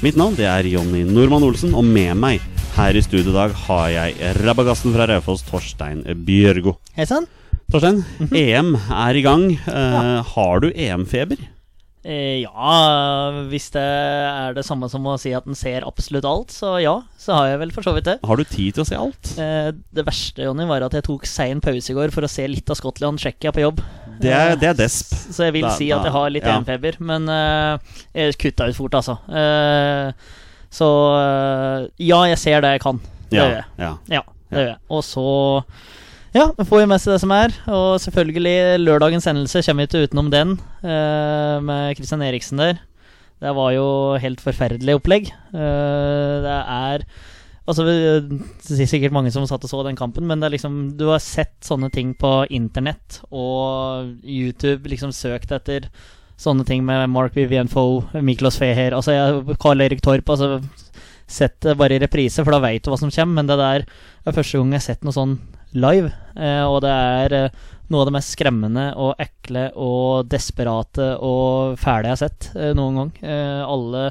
Mitt navn det er Jonny Normann Olsen, og med meg her i studio i dag har jeg rabagassen fra Raufoss, Torstein Bjørgo. Hei sann. Torstein, EM er i gang. Eh, Har du EM-feber? Eh, ja, hvis det er det samme som å si at den ser absolutt alt, så ja, så har jeg vel for så vidt det. Har du tid til å se alt? Eh, det verste, Jonny, var at jeg tok sein pause i går for å se litt av Skottland-Tsjekkia på jobb. Det er, det er desp. Så jeg vil Da- si at jeg har litt ja. EM-feber, men uh, jeg kutta ut fort, altså. Uh, så uh, ja, jeg ser det jeg kan. Det Ja, gjør jeg. ja. Ja, det gjør jeg. Og så ja, vi får vi med seg det som er. Og selvfølgelig, lørdagens hendelse kommer vi ikke utenom den, med Christian Eriksen der. Det var jo helt forferdelig opplegg. Det er Altså, Det er sikkert mange som satt og så den kampen, men liksom du har sett sånne ting på internett og YouTube, liksom søkt etter sånne ting med Mark Vivian Foe, Miklos Feher altså Karl Erik Torp. altså Sett det bare i reprise, for da veit du hva som kommer. Men det der er første gang jeg har sett noe sånn live. Eh, og det er eh, noe av det mest skremmende og ekle og desperate og fæle jeg har sett eh, noen gang. Alle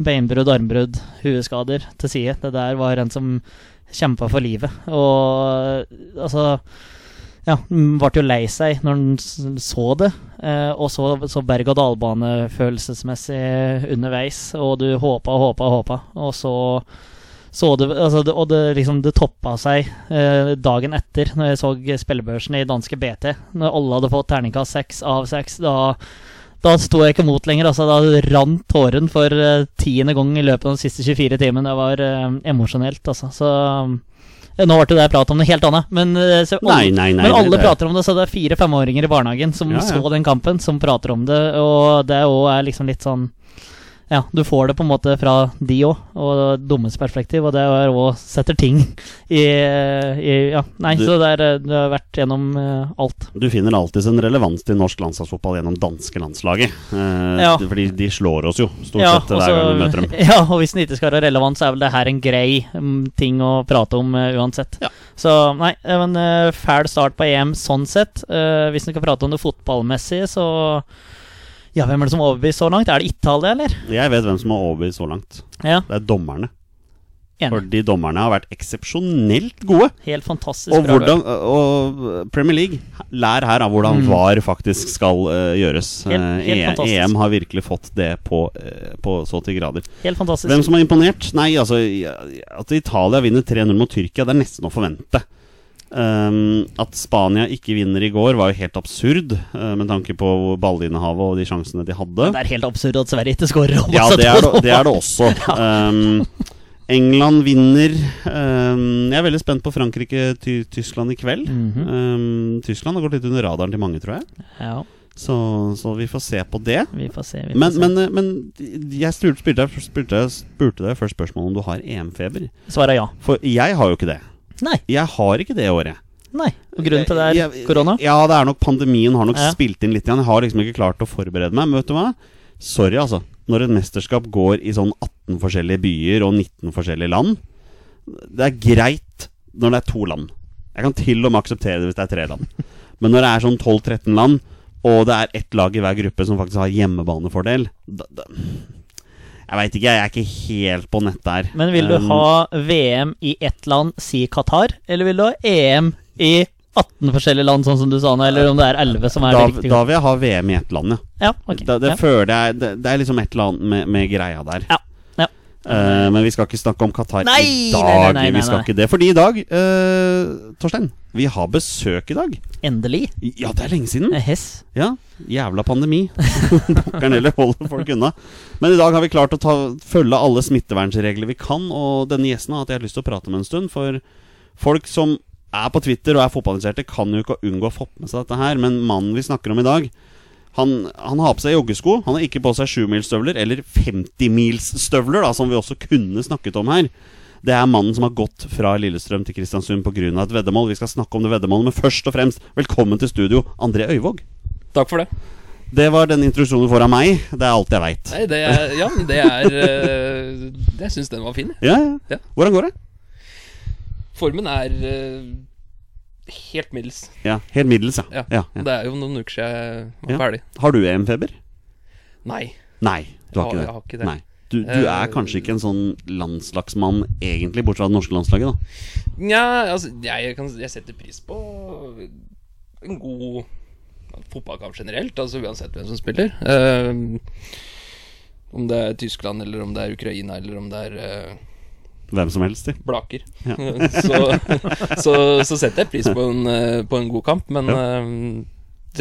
beinbrudd, armbrudd, hueskader til side. Det der var en som kjempa for livet. Og altså ja, ble jo lei seg når han så det. Eh, og så, så berg-og-dal-bane følelsesmessig underveis, og du håpa og håpa og håpa, og så så det, altså, det, og det, liksom, det toppa seg eh, dagen etter, når jeg så spillebørsen i danske BT. Når alle hadde fått terningkast seks av seks. Da, da sto jeg ikke mot lenger. Altså, da rant tåren for eh, tiende gang i løpet av de siste 24 timene. Det var eh, emosjonelt, altså. Så eh, nå ble det prat om noe helt annet. Men, eh, så Nei, nei, nei. men alle prater om det, så det er fire-femåringer i barnehagen som Ja, ja. så den kampen, som prater om det. Og det òg er liksom litt sånn Ja, du får det på en måte fra de òg, og dummes perspektiv, og det er òg setter ting i, i Ja, nei, Du- så det, er, det har vært gjennom uh, alt. Du finner alltid en relevans til norsk landslagsfotball gjennom danske landslaget. Uh, Ja. Fordi de slår oss jo stort Ja, sett hver gang vi møter dem. ja, og hvis den ikke skal være relevant, så er vel det her en grei mm, ting å prate om uh, uansett. Ja. Så nei, men eh, fæl start på EM sånn sett. Eh, hvis en skal prate om det fotballmessige, så Ja, hvem er det som har overbevist så langt? Er det Italia, eller? Jeg vet hvem som har overbevist så langt. Ja, Det er dommerne. enig. Fordi dommerne har vært eksepsjonelt gode. Helt fantastisk Og, hvordan, og Premier League, lær her av hvordan Mm. VAR faktisk skal uh, gjøres. Helt- Eh, helt E- EM har virkelig fått det på, uh, på så til grader. Helt fantastisk. Hvem som har imponert? Nei, altså At Italia vinner 3-0 mot Tyrkia, det er nesten å forvente. Um, at Spania ikke vinner i går, var jo helt absurd, uh, med tanke på ballinnehavet og de sjansene de hadde. Det er helt absurd at Sverige ikke skårer. Ja, det er det, det, er det også. Um, England vinner. Um, jeg er veldig spent på Frankrike-Tyskland i kveld. Mhm. um, Tyskland har gått litt under radaren til mange, tror jeg. Ja, Så, så vi får se på det. vi får se. Vi får Men, se. men, eh, men jeg spurte, spurte, spurte, spurte deg først spørsmål om du har EM-feber. Svaret er ja. For jeg har jo ikke det. Nei. Jeg har ikke det i året. nei. Og grunnen til det er Jeg- korona? Ja, det er nok pandemien har nok Ja. spilt inn litt. Jeg har liksom ikke klart å forberede meg. Men vet du hva? Sorry, altså. Når et mesterskap går i sånn 18 forskjellige byer og 19 forskjellige land Det er greit når det er to land. Jeg kan til og med akseptere det hvis det er tre land. Men når det er sånn 12-13 land, og det er ett lag i hver gruppe som faktisk har hjemmebanefordel da, da, Jeg veit ikke, jeg er ikke helt på nett der. Men vil du Um, ha VM i ett land, si Qatar, eller vil du ha EM i 18 forskjellige land, sånn som du sa nå, eller om det er 11 som er da, det riktige? da vil jeg ha VM i ett land, ja. Ja, okay, Da, det ja. jeg det, det er liksom et eller annet med, med greia der. Ja, Eh, men vi skal ikke snakke om Qatar Nei, i dag. nei, nei, vi skal ikke det Fordi i dag, uh, Torstein, vi har besøk i dag. Endelig. Ja, det er lenge siden. Eh, Hess. Ja, jævla pandemi. Pokkeren heller holder folk unna. Men i dag har vi klart å ta, følge alle smittevernregler vi kan, og denne gjesten har hatt jeg lyst til å prate med en stund. For folk som er på Twitter og er fotballinteresserte, kan jo ikke unngå å få med seg dette her. Men mannen vi snakker om i dag, han, han har på seg joggesko. Han har ikke på seg sjumilsstøvler, eller 50-milsstøvler, da, som vi også kunne snakket om her. Det er mannen som har gått fra Lillestrøm til Kristiansund pga. et veddemål. Vi skal snakke om det veddemålet, men først og fremst, velkommen til studio, André Øyvåg. Takk for det. Det var den introduksjonen du får av meg. Det er alt jeg veit. Ja, det er eh, Jeg syns den var fin. Ja, ja. Ja. Hvordan går det? Formen er eh, helt middels. Ja, Helt middels, ja. Ja. Det er jo noen uker siden jeg var ferdig. Har du EM-feber? Nei. Nei, du har ikke det. jeg har ikke det. Nei. Du, du er Eh, kanskje ikke en sånn landslagsmann egentlig, bortsett fra det norske landslaget, da. Nja, altså jeg, kan, jeg setter pris på en god fotballkamp generelt, altså uansett hvem som spiller. Uh, om det er Tyskland, eller om det er Ukraina, eller om det er eh, Hvem som helst, de. Blaker. Ja. så, så, så setter jeg pris på en, eh, på en god kamp, men ja.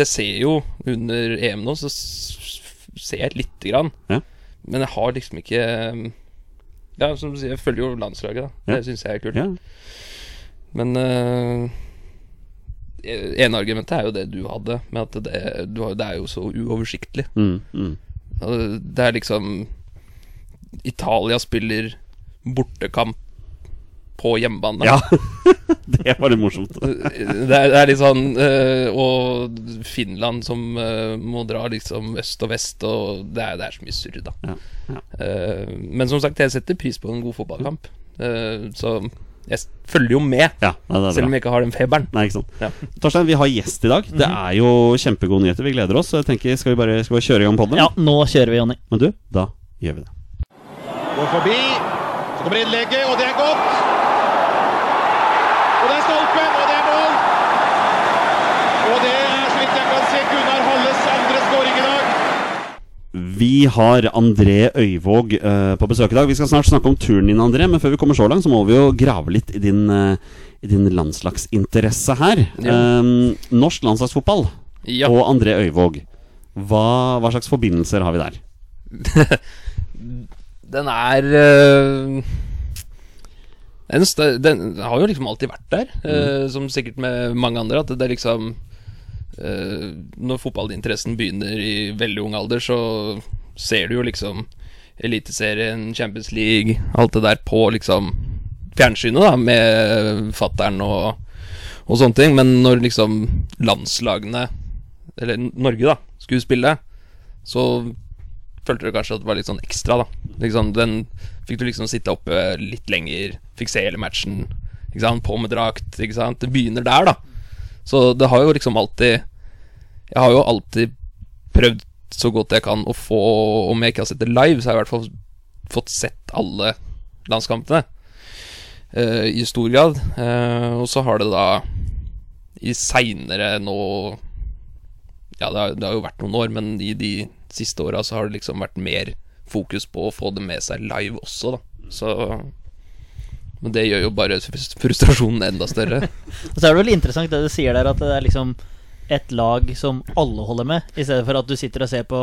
jeg ser jo under EM nå, så ser jeg lite grann. Ja. Men jeg har liksom ikke eh, Ja, som du sier, jeg følger jo landslaget, da. Det syns jeg er kult. Men uh, ene argumentet er jo det du hadde, med at det, du har, det er jo så uoversiktlig. Mm, mm. Det er liksom Italia spiller bortekamp på hjemmebane. ja. det var litt morsomt. Det er, det er litt sånn eh, Og Finland som eh, må dra liksom øst og vest, og det er, det er så mye surr, da. Ja, ja. Uh, men som sagt, jeg setter pris på en god fotballkamp. uh, så jeg følger jo med, Ja, nei, er selv om jeg ikke har den feberen. Nei, ikke sant. Ja. Torstein, vi har gjest i dag. Det er jo kjempegode nyheter. Vi gleder oss. Så jeg tenker, Skal vi bare, skal vi kjøre i gang podden? Ja, nå kjører vi, Jonny. Men du, da gjør vi det. Går forbi. Så kommer innlegget, og det er godt. Og det er stolpen, og det er mål. Og det er, så vidt jeg kan se, Gunnar Halles andre skåring i dag. Vi har André Øyvåg uh, på besøk i dag. Vi skal snart snakke om turen din, André. Men før vi kommer så langt, så må vi jo grave litt i din, uh, i din landslagsinteresse her. Ja. Eh, norsk landslagsfotball Ja. og André Øyvåg. Hva, hva slags forbindelser har vi der? Den er øh, den, den har jo liksom alltid vært der, mm. som sikkert med mange andre. At det er liksom øh, Når fotballinteressen begynner i veldig ung alder, så ser du jo liksom Eliteserien, Champions League, alt det der på liksom fjernsynet, da, med fattern og, og sånne ting. Men når liksom landslagene, eller Norge, da, skulle spille, så følte du kanskje at det var litt sånn ekstra, da. Liksom, den fikk du liksom sitte oppe litt lenger, fikk se hele matchen, ikke sant, på med drakt, ikke sant. Det begynner der, da. Så det har jo liksom alltid Jeg har jo alltid prøvd så godt jeg kan å få Om jeg ikke har sett det live, så har jeg i hvert fall fått sett alle landskampene. Uh, I stor grad. Uh, og så har det da i seinere nå ja, det har, det har jo vært noen år, men i de siste åra så har det liksom vært mer fokus på å få det med seg live også, da. Så Men det gjør jo bare frustrasjonen enda større. Og så er det vel interessant det du sier der, at det er liksom et lag som alle holder med, i stedet for at du sitter og ser på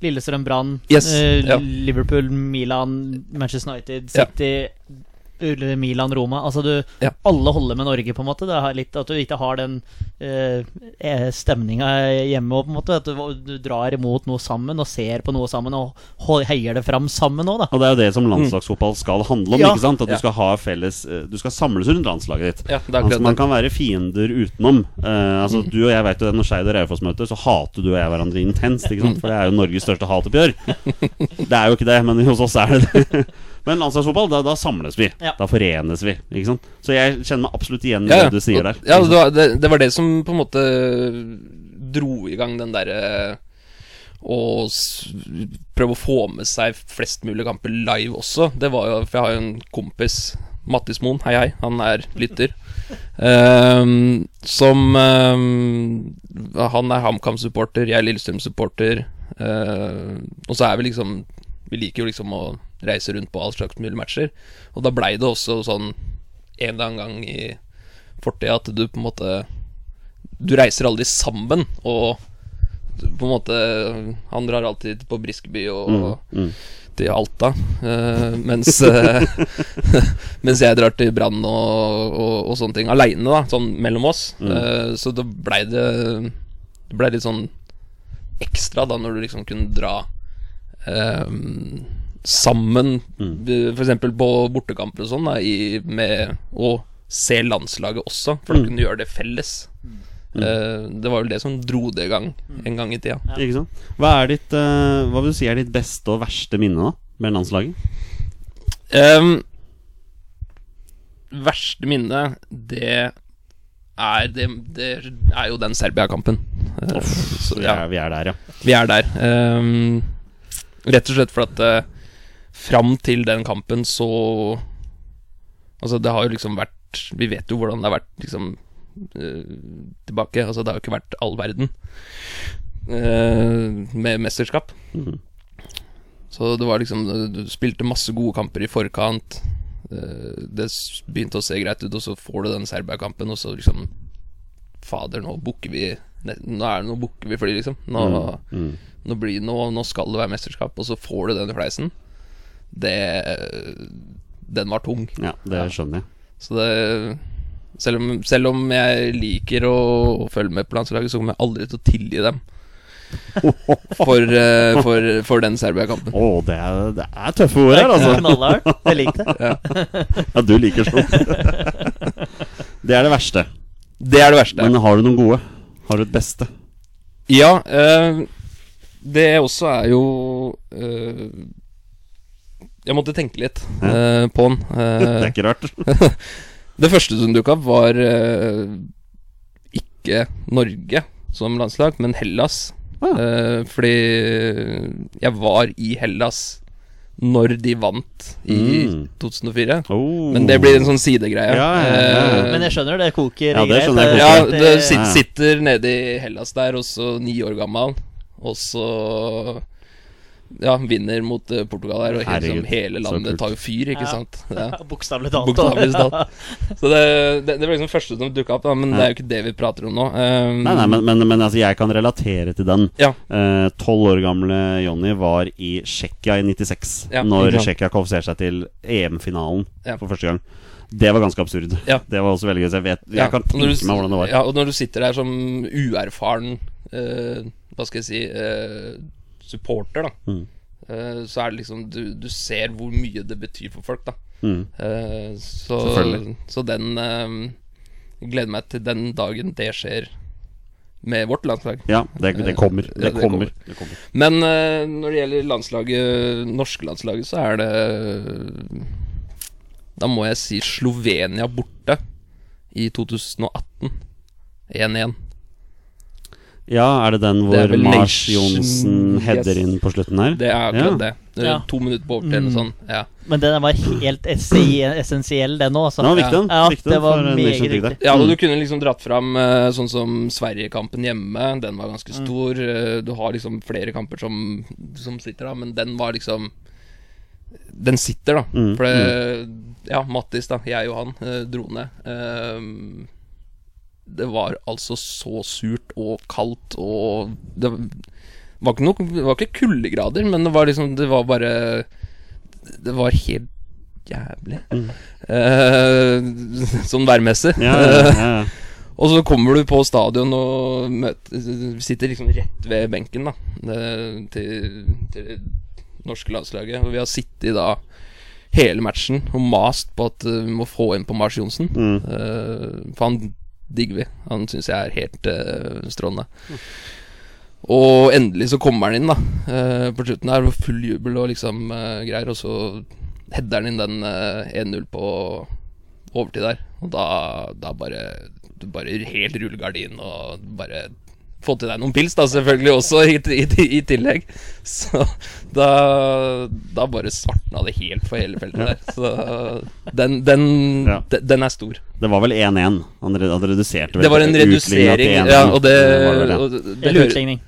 Lillestrøm Brann, Yes, eh, ja. Liverpool, Milan, Manchester United, City, Ule- Milan, Roma. Altså du Ja. Alle holder med Norge, på en måte. Det er litt at du ikke har den eh, stemninga hjemme på en måte At du, du drar imot noe sammen og ser på noe sammen og heier det fram sammen òg, da. Og det er jo det som landslagsfotball skal handle om. Ja. ikke sant? At du skal ha felles eh, Du skal samles rundt landslaget ditt. Ja, det er Altså, man kan være fiender utenom. Eh, altså Mm. Du og jeg vet jo det når Skeid og Raufoss møtes, så hater du og jeg hverandre intenst. ikke sant? For det er jo Norges største hatoppgjør. Det er jo ikke det, men hos oss er det det. Men landslagsfotball, da, da samles vi. Ja. Da forenes vi. ikke sant? Så jeg kjenner meg absolutt igjen i Ja, ja. det du sier der. Ja, det var det, det var det som på en måte dro i gang den derre å prøve å få med seg flest mulig kamper live også. Det var jo For jeg har jo en kompis, Mattis Moen, hei hei, han er lytter. Um, som um, Han er HamKam-supporter, jeg er Lillestrøm-supporter. Uh, og så er vi liksom Vi liker jo liksom å reise rundt på all slags mulige matcher. Og da blei det også sånn en eller annen gang i fortida at du på en måte Du reiser aldri sammen, og på en måte Han drar alltid på Briskeby og Mm. til Alta, uh, mens eh, Mens jeg drar til Brann og, og, og sånne ting aleine, da, sånn mellom oss. Eh, så da blei det Det blei litt sånn ekstra da når du liksom kunne dra eh, sammen, mm. f.eks. på bortekamper og sånn, med å se landslaget også, for da kunne du gjøre det felles. Eh, det var vel det som dro det i gang en gang i tida. Ikke sant? Hva, er ditt, uh, hva vil du si er ditt beste og verste minne da med landslaget? Um, verste minne, det er Det, det er jo den Serbia-kampen. Eh, ja. Vi vi er der, ja. vi er der. Ehm, rett og slett for at uh, fram til den kampen så Altså, det har jo liksom vært Vi vet jo hvordan det har vært liksom eh, tilbake. Altså, det har jo ikke vært all verden eh, med mesterskap. Mm. Så det var liksom Du spilte masse gode kamper i forkant. Eh, det begynte å se greit ut, og så får du den Serbia-kampen, og så liksom Fader, nå booker vi Nå er det Nå booker vi fly, liksom. Nå, Mm. Nå, blir, nå, nå skal det være mesterskap, og så får du den i fleisen. Det Den var tung. Ja, det skjønner jeg. Så det selv om, selv om jeg liker å, å følge med på landslaget, så kommer jeg aldri til å tilgi dem for, uh, for, for den Serbia-kampen. Å, det, er, det er tøffe ord her, altså. Knallhardt. Jeg liker det. Ja, du liker sånt. Det er det verste. Det er det verste. Men har du noen gode? Har du et beste? Ja, eh, det også er jo eh, Jeg måtte tenke litt eh, på den. Det er Eh, ikke rart. det første som dukka opp, var ikke Norge som landslag, men Hellas. Ah. Eh, fordi jeg var i Hellas når de vant i Mm. 2004. Oh. Men det blir en sånn sidegreie. Ja, ja, ja, ja. Eh, Men jeg skjønner det koker Ja, det skjønner jeg ja, koker. det Det- sit, Ja, ja. sitter nede i Hellas der, og så ni år gammel, og så ja, vinner mot eh, Portugal her, og Herregud, liksom, hele landet tar jo fyr, ikke Ja. sant? Ja. Bokstavelig talt. Bokstavlig talt. Så det, det, det var liksom første som dukka opp, da, men det er jo ikke det vi prater om nå. Um, Nei, nei, men, men, men altså, jeg kan relatere til den. Ja. Eh, Tolv år gamle Jonny var i Tsjekkia i 96, Ja, når. Tsjekkia kvalifiserte seg til EM-finalen Ja. for første gang. Det var ganske absurd. Ja. Det var også veldig gøy. Så jeg, vet, jeg Ja, kan tenke du- meg hvordan det var. Ja, og når du sitter der som uerfaren Hva skal jeg si eh, supporter, da, Mm. eh, så er det liksom du, du ser hvor mye det betyr for folk, da. Mm. Eh, så, så den eh, gleder meg til den dagen det skjer med vårt landslag. Ja, det, det kommer. Ja, Det det kommer. kommer. Det kommer. Men uh, når det gjelder landslaget, norske landslaget, så er det Da må jeg si Slovenia borte i 2018. 1-1. Ja, er det den hvor det Mars Johnsen header Yes. inn på slutten her? Det er akkurat Ja. det. det er Ja. To minutter på overtid eller Mm. sånn. Ja. Men den var helt essensiell, den òg. Den var viktig, den. Ja, viktig det var for meget viktig. ja, og Mm. du kunne liksom dratt fram eh, sånn som Sverigekampen hjemme. Den var ganske stor. Eh, Du har liksom flere kamper som, som sitter da, men den var liksom Den sitter, da. Mm, For det Ja, Mattis, da. Jeg og han eh, dro ned. Ehm, det var altså så surt og kaldt og Det var ikke noe Det var ikke kuldegrader, men det var liksom Det var bare Det var helt jævlig. Eh, sånn værmessig. Ja, ja, ja. Og så kommer du på stadion og møter, sitter liksom rett ved benken da til, til norske landslaget. Og vi har sittet da hele matchen og mast på at vi må få inn på Mars Johnsen. Mm. Eh, for han digger vi. Han syns jeg er helt uh, strålende. Og endelig så kommer han inn, da. Uh, på slutten her, full jubel og liksom uh, greier. Og så header han inn den uh, 1-0 på overtid der. Og da, da bare Du bare helt rullegardin og bare få til deg noen pils, da, selvfølgelig også, i, i, i tillegg. Så da, da bare svartna det helt for hele feltet der. Så den, den, Ja. de- den er stor. Det var vel 1-1. Han, reduserte vel Det var en til redusering, 1-1. ja, og det, det, det Eller utligning.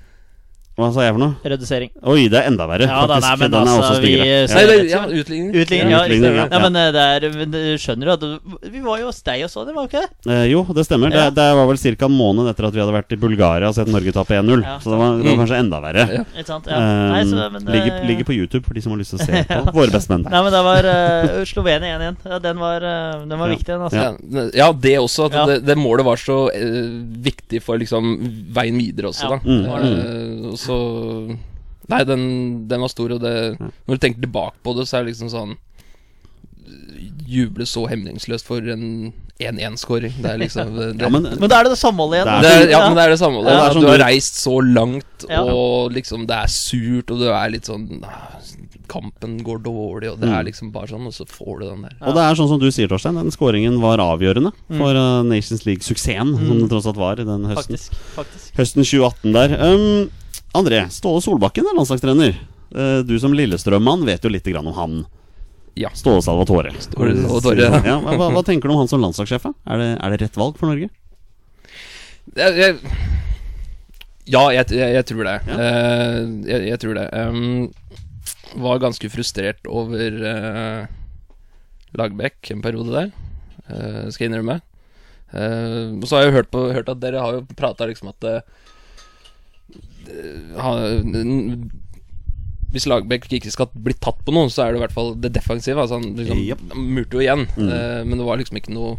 Hva sa jeg for noe? Redusering. Oi, det er enda verre. Ja da, faktisk. nei, men den er altså, også styggere. Nei, ja, utligning. Utligning, Ja, ja. utligning, ja, ja. men eh, det er men Du skjønner du at Vi var jo hos deg og så det, var ikke det? Eh, jo, det stemmer. Ja. Det, det var vel ca. en måned etter at vi hadde vært i Bulgaria og sett Norge tape 1-0. Ja. Så det var, det var Mm. kanskje enda verre. Ja. Ikke sant? Ja. Nei, Eh, så, men, det- ligger, ligger på YouTube for de som har lyst til å se på våre bestemenn. Nei, men det var uh, Slovenia 1-1. Ja, den var, eh, den var Ja. viktig, den. Altså. Ja, ja, det også. At Ja. det, det målet var så eh, viktig for liksom veien videre også, Ja, da. Mm. Eh, så Nei, den, den var stor, og det Når du tenker tilbake på det, så er det liksom sånn Juble så hemningsløst for en 1-1-skåring. Det er liksom det, Ja, men, Men da er det det samholdet igjen. Det er ja, men det er det samholdet. Ja, du har reist så langt, Ja. og liksom det er surt, og du er litt sånn ah, Kampen går dårlig, og det Mm. er liksom bare sånn, og så får du den der. og det er sånn som du sier, Torstein. Den skåringen var avgjørende for uh, Nations League-suksessen som det tross alt var i den høsten. Faktisk. faktisk. Høsten 2018 der. Um, André, Ståle Solbakken er landslagstrener. Uh, du som Lillestrøm-mann vet jo litt om han. Ja. Ståle Salvatore. Ståle Salvatore, ja, hva, hva tenker du om han som landslagssjef? Er det, er det rett valg for Norge? Jeg, jeg, ja, jeg, jeg, tror det. Ja. Eh, jeg, tror det. Um, var ganske frustrert over uh, Lagbekk en periode der, uh, skal jeg innrømme. Uh, så har jeg hørt, på, hørt at dere har jo prata liksom at eh, det- han, Hvis Lagerbäck ikke skal bli tatt på noe, så er det i hvert fall det defensive. Altså han liksom, yep. han murte jo igjen, Mm. uh, men det var liksom ikke noe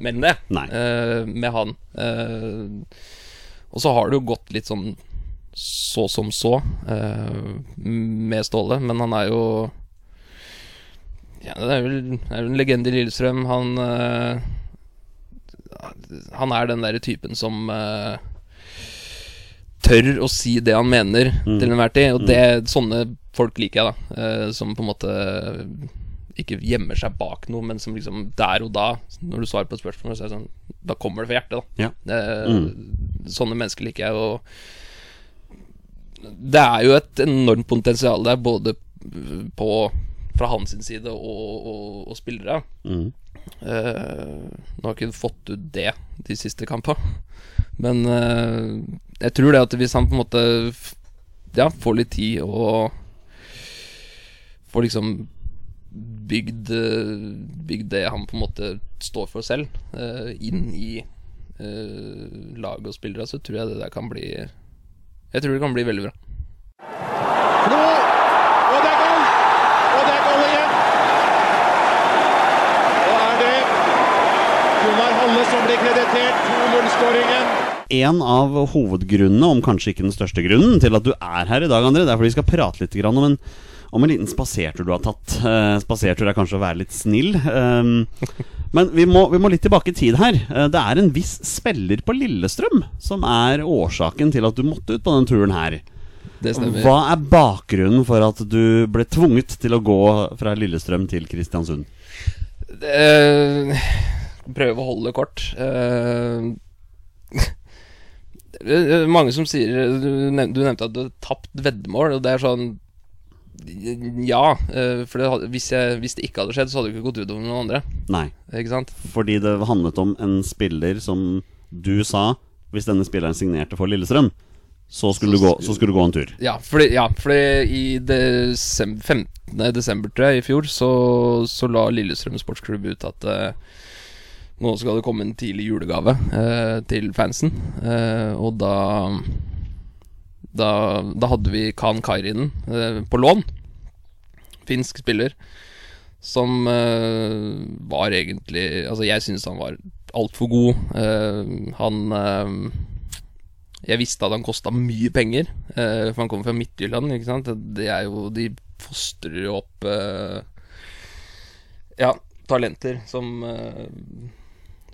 mer enn det eh, med han. Uh, og så har det jo gått litt sånn så som så med Ståle, men han er jo Ja, det er jo en legende i Lillestrøm. Han Han er den derre typen som tør å si det han mener Mm. til enhver tid. Og det, sånne folk liker jeg, da. eh, som på en måte ikke gjemmer seg bak noe, men som liksom der og da, når du svarer på et spørsmål, så er det sånn Da kommer det fra hjertet, da. Ja. Eh, Mm. Sånne mennesker liker jeg, og det er jo et enormt potensial der, både på fra hans side og, og, og spillere. Mm. Eh, nå har ikke han fått ut det de siste kampene, men eh, jeg tror det at hvis han på en måte ja, får litt tid og får liksom bygd, eh, bygd det han på en måte står for selv, uh, inn i uh, laget og spillere, så tror jeg det der kan bli Jeg tror det kan bli veldig bra. Klo, og det er goal! Og det er goal igjen! Og er det Gunnar Halle som blir kreditert 2-0-skåringen. En av hovedgrunnene, om kanskje ikke den største grunnen, til at du er her i dag, André, det er fordi vi skal prate litt om en, om en liten spasertur du har tatt. Eh, spasertur er kanskje å være litt snill. Um, men vi må, vi må litt tilbake i tid her. Eh, det er en viss spiller på Lillestrøm som er årsaken til at du måtte ut på den turen her. Det stemmer. Hva er bakgrunnen for at du ble tvunget til å gå fra Lillestrøm til Kristiansund? Eh, prøve å holde det kort. Uh, mange som sier Du nev- du nevnte at du har tapt veddemål, og det er sånn Ja, eh, for det, hvis, jeg, hvis det ikke hadde skjedd, så hadde det ikke gått utover noen andre. Nei, Ikke sant? fordi det handlet om en spiller som du sa Hvis denne spilleren signerte for Lillestrøm, så skulle, du, gå, så skulle du gå en tur. Ja, fordi, ja, fordi i desember, 15. desember, tror jeg, i fjor, så, så la Lillestrøm Sportsklubb ut at eh, nå skal det komme en tidlig julegave eh, til fansen. Eh, og da, da Da hadde vi Khan Kairinen eh, på lån. Finsk spiller. Som eh, var egentlig Altså, jeg syns han var altfor god. Eh, han eh, jeg visste at han kosta mye penger, for han kommer fra Midtjylland. Ikke sant? Det er jo De fostrer jo opp Ja, talenter som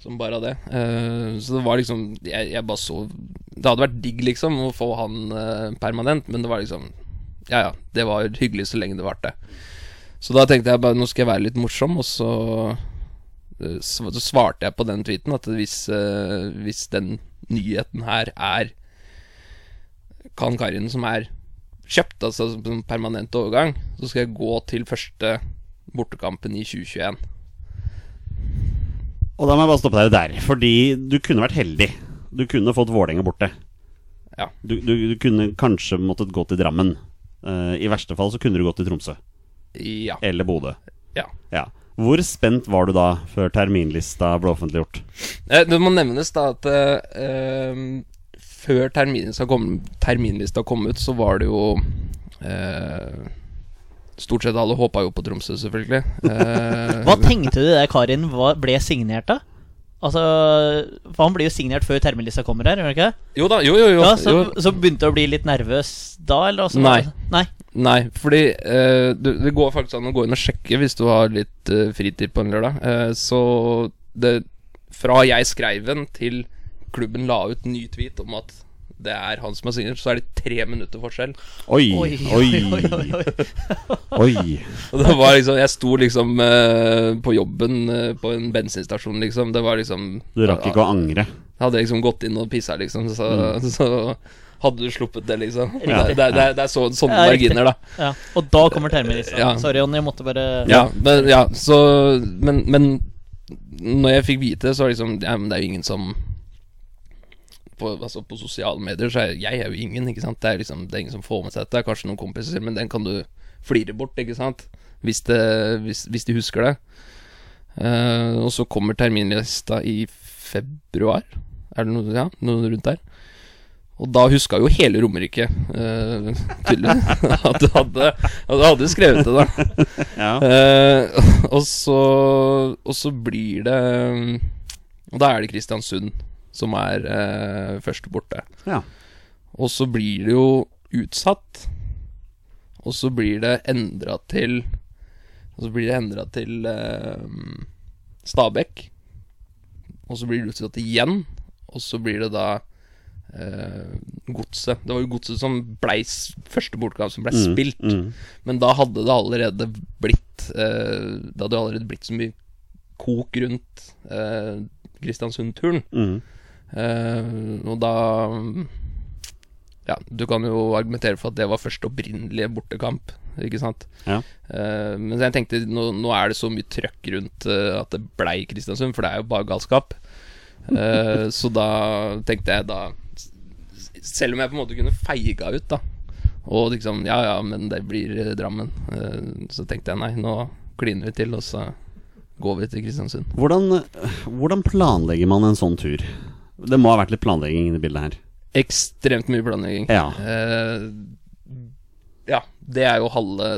Som bare det. Uh, så det var liksom jeg, jeg bare så Det hadde vært digg, liksom, å få han uh, permanent, men det var liksom Ja ja, det var hyggelig så lenge det varte. Så da tenkte jeg bare nå skal jeg være litt morsom, og så eh, så svarte jeg på den tweeten at hvis, hvis den nyheten her er Kan Karin som er kjøpt, altså som permanent overgang, så skal jeg gå til første bortekampen i 2021. Og da må jeg bare stoppe deg der, fordi du kunne vært heldig. Du kunne fått Vålerenga borte. Ja. Du, du, du kunne kanskje måttet gå til Drammen. Uh, I verste fall så kunne du gått til Tromsø. Ja. Eller Bodø. ja. Ja. Hvor spent var du da før terminlista ble offentliggjort? Eh, Det må nevnes da at eh, før terminlista kom, terminlista kom ut, så var det jo eh, Stort sett alle håpa jo på Tromsø, selvfølgelig. Eh, Hva tenkte du der Karin ble signert da? Altså, for Han blir jo signert før termelista kommer her, gjør han ikke det? Jo da, jo, jo, jo. Ja, så, jo. så begynte du å bli litt nervøs da, eller? Også, Nei. Nei. Nei, fordi eh, det, det går faktisk an å gå inn og sjekke hvis du har litt eh, fritid på en lørdag. Eh, så det Fra jeg skrev den til klubben la ut ny tweet om at det er han som har signert, så er det tre minutter forskjell. Oi, Oi, oi, oi. Og det var liksom Jeg sto liksom uh, på jobben uh, på en bensinstasjon, liksom. Det var liksom Du rakk ikke å angre. Hadde liksom gått inn og pissa, liksom, så, så hadde du sluppet det, liksom. Det, Ja. det, det, det er så, sånne Ja, marginer, da. Ja, og da kommer terminlista. Ja. Sorry, Jonny, jeg måtte bare Ja, men, ja så Men, men når jeg fikk vite, så var det liksom Ja, men det er jo ingen som på, altså på sosiale medier så er jeg er jo ingen, ikke sant. Det er liksom Det er ingen som får med seg dette. Kanskje noen kompiser, men den kan du flire bort, ikke sant. Hvis, det, hvis, hvis de husker det. Uh, og så kommer terminlista i februar. Er det noe, ja, noe rundt der? Og da huska jo hele Romerike uh, at du hadde, at du hadde skrevet det, da. Ja. Uh, og så Og så blir det Og da er det Kristiansund som er eh, først borte. ja. Og så blir det jo utsatt. Og så blir det endra til Og så blir det endra til eh, Stabekk. Og så blir det utsatt igjen. Og så blir det da eh, Godset. Det var jo Godset som blei første bortekamp som blei Mm, spilt. mm. Men da hadde det allerede blitt eh, Det hadde allerede blitt så mye kok rundt eh, Kristiansund-turen. Mm. Eh, og da Ja, du kan jo argumentere for at det var første opprinnelige bortekamp, ikke sant? Ja. Uh, men jeg tenkte nå, nå er det så mye trøkk rundt uh, at det blei Kristiansund, for det er jo bare galskap. Uh, så da tenkte jeg da Selv om jeg på en måte kunne feiga ut, da, og liksom Ja, ja, men det blir Drammen, så tenkte jeg nei, nå kliner vi til, og så går vi til Kristiansund. Hvordan, hvordan planlegger man en sånn tur? Det må ha vært litt planlegging i det bildet her. Ekstremt mye planlegging. Ja. Eh, ja, det er jo halve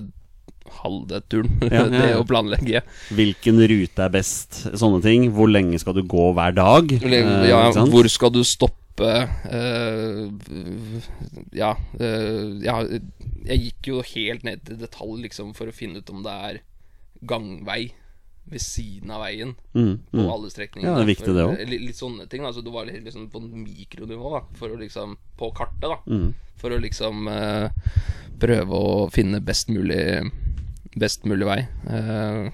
halve turen. Ja, ja, det å planlegge. Hvilken rute er best? Sånne ting. Hvor lenge skal du gå hver dag? Eh, ja, hvor skal du stoppe? Eh, ja, eh, ja Jeg gikk jo helt ned til detalj liksom for å finne ut om det er gangvei ved siden av veien mm, på mm. alle strekningene. Ja, det er viktig, det også. Litt, litt sånne ting. Altså, du var litt liksom på mikronivå, da, for å liksom På kartet, da. Mm. For å liksom eh, prøve å finne best mulig Best mulig vei. Eh,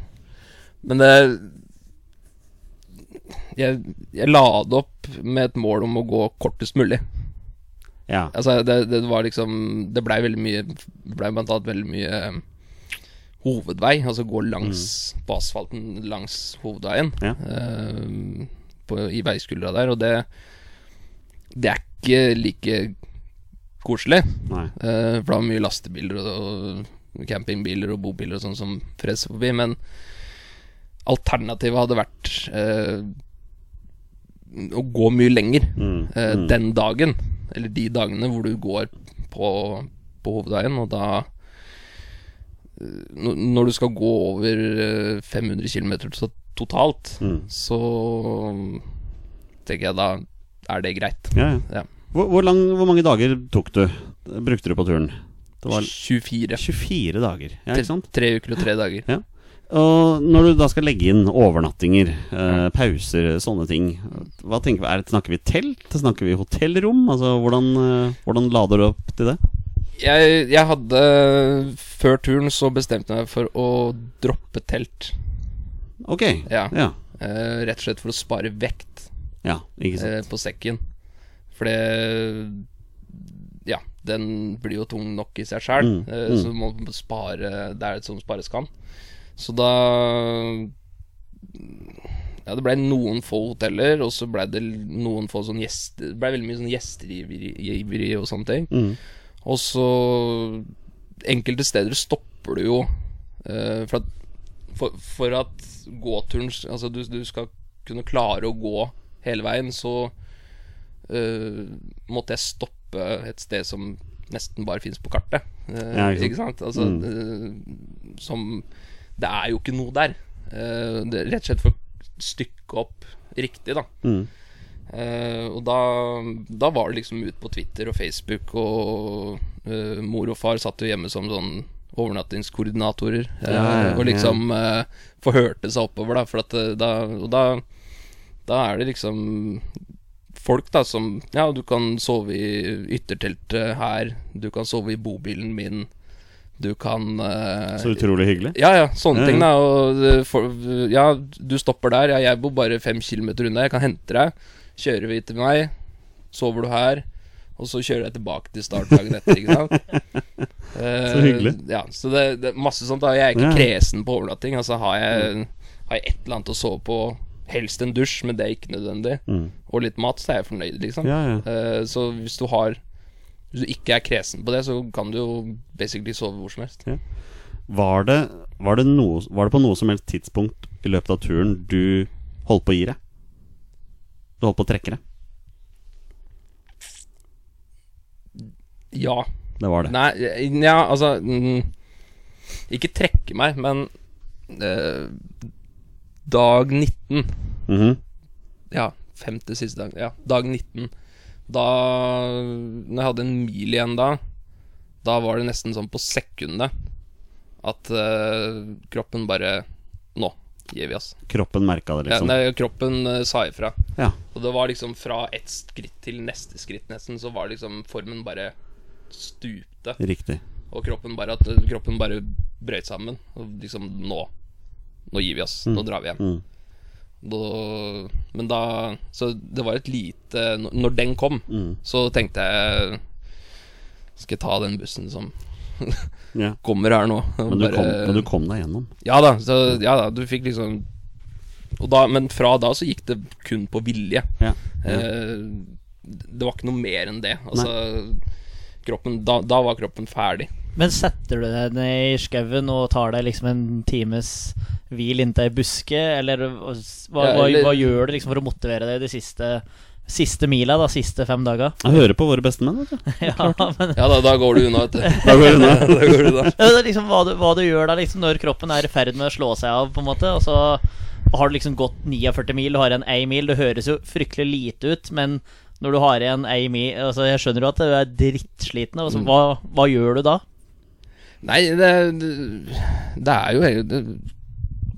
men det jeg, jeg la det opp med et mål om å gå kortest mulig. Ja. Altså, det, det var liksom Det blei veldig mye blei blant annet veldig mye hovedvei. Altså gå langs på asfalten langs hovedveien. Ja. Uh, på, I veiskuldra der. Og det Det er ikke like koselig. Eh, for det var mye lastebiler og, og campingbiler og bobiler og sånn som freser forbi. Men alternativet hadde vært uh, å gå mye lenger Mm, mm. den dagen. Eller de dagene hvor du går på, på hovedveien, og da når- du skal gå over eh, 500 km totalt, Mm. så tenker jeg da er det greit. Ja, ja. Ja. Hvor, hvor, lang, hvor mange dager tok du? Brukte du på turen? Det var 24. 24 dager, ja, ikke sant? Tre uker og tre dager. Og når du da skal legge inn overnattinger, eh, pauser, sånne ting Hva tenker vi, er det, Snakker vi telt? Snakker vi hotellrom? Altså, hvordan, eh, hvordan lader du opp til det? Jeg, jeg hadde Før turen så bestemte jeg meg for å droppe telt. Ok. Ja. Ja, Uh, rett og slett for å spare vekt ja ikke sant. uh, på sekken. For det Ja, den blir jo tung nok i seg sjæl, Mm, eh, mm. så må spare Det er et sånt spares kan. Så da Ja, det ble noen få hoteller, og så ble det noen få sånn gjester Det ble veldig mye sånn gjesteiveri og sånne ting. Mm. Og så Enkelte steder stopper du jo eh, for, at, for, for at gåturen Altså, du, du skal kunne klare å gå hele veien, så eh, måtte jeg stoppe et sted som nesten bare fins på kartet. Eh, Ja, ikke sant? Altså, eh, som Det er jo ikke noe der. Rett og slett for å stykke opp riktig, da. Mm. Eh, og da, da var det liksom ut på Twitter og Facebook, og uh, mor og far satt jo hjemme som sånn overnattingskoordinatorer. Uh, Ja, ja, og liksom uh, forhørte seg oppover, da. For at eh, da, og da, da er det liksom folk da som Ja, du kan sove i ytterteltet her. Du kan sove i bobilen min. Du kan uh, Så utrolig hyggelig. ja, ja, sånne Ja, ting da og, eh, for, Ja, du stopper der Ja, jeg bor bare fem kilometer unna Jeg kan hente deg Kjører vi til meg Sover du her Og så kjører jeg tilbake til start dagen etter Ikke sant Eh, Så hyggelig. Ja, så det, det er masse sånt da Jeg er ikke Ja. kresen på overnatting Altså har jeg, har jeg et eller annet å sove på Helst en dusj, men det er ikke nødvendig Mm. Og litt mat, så er jeg fornøyd liksom Ja, ja. Uh, Så hvis du har Hvis du ikke er kresen på det Så kan du jo basically sove hvor som helst Var det, var, det noe, var det på noe som helst tidspunkt i løpet av turen du holdt på å gi deg? Du holdt på å trekke deg? Ja Det var det. Nei, ja, altså mm, Ikke trekke meg, men eh, Dag 19 Mhm. Ja, femte siste dag Ja, dag 19 Da Når jeg hadde en mil igjen da Da var det nesten sånn på sekundet At eh, kroppen bare Nå gir vi oss Kroppen merka det, ja, liksom. nei, Kroppen uh, sa ifra Ja. Og det var liksom fra ett skritt til neste skritt nesten Så var liksom formen bare stupte Riktig. og kroppen bare At kroppen bare brøt sammen Og liksom nå Nå gir vi oss, nå drar vi hjem Mm. da, Men da Så det var et lite Når den kom Mm. Så tenkte jeg Skal jeg ta den bussen som Ja. kommer her nå Men du, bare- kom, men du kom deg gjennom. Ja da, så, ja da, du fikk liksom og da, Men fra da så gikk det kun på vilje Ja. eh, Det var ikke noe mer enn det Altså kroppen, da, da var kroppen ferdig Men setter du deg ned i skauen og tar deg liksom en times hvil inntil ei buske, eller hva, hva, Ja, eller- hva gjør du liksom for å motivere deg i de siste, siste mila, da, siste fem dager? Jeg hører på våre bestemenn, vet du. ja, men Ja da, da går du unna vet du Da går det unna. Da går du unna Ja, det er liksom hva du, hva du gjør da liksom når kroppen er i ferd med å slå seg av, på en måte. Og så har du liksom gått 49 mil, du har igjen 1 mil. Det høres jo fryktelig lite ut, men når du har igjen 1 mil altså Jeg skjønner jo at du er drittsliten. Altså, Mm. hva, hva gjør du da? Nei, det, det, er jo det,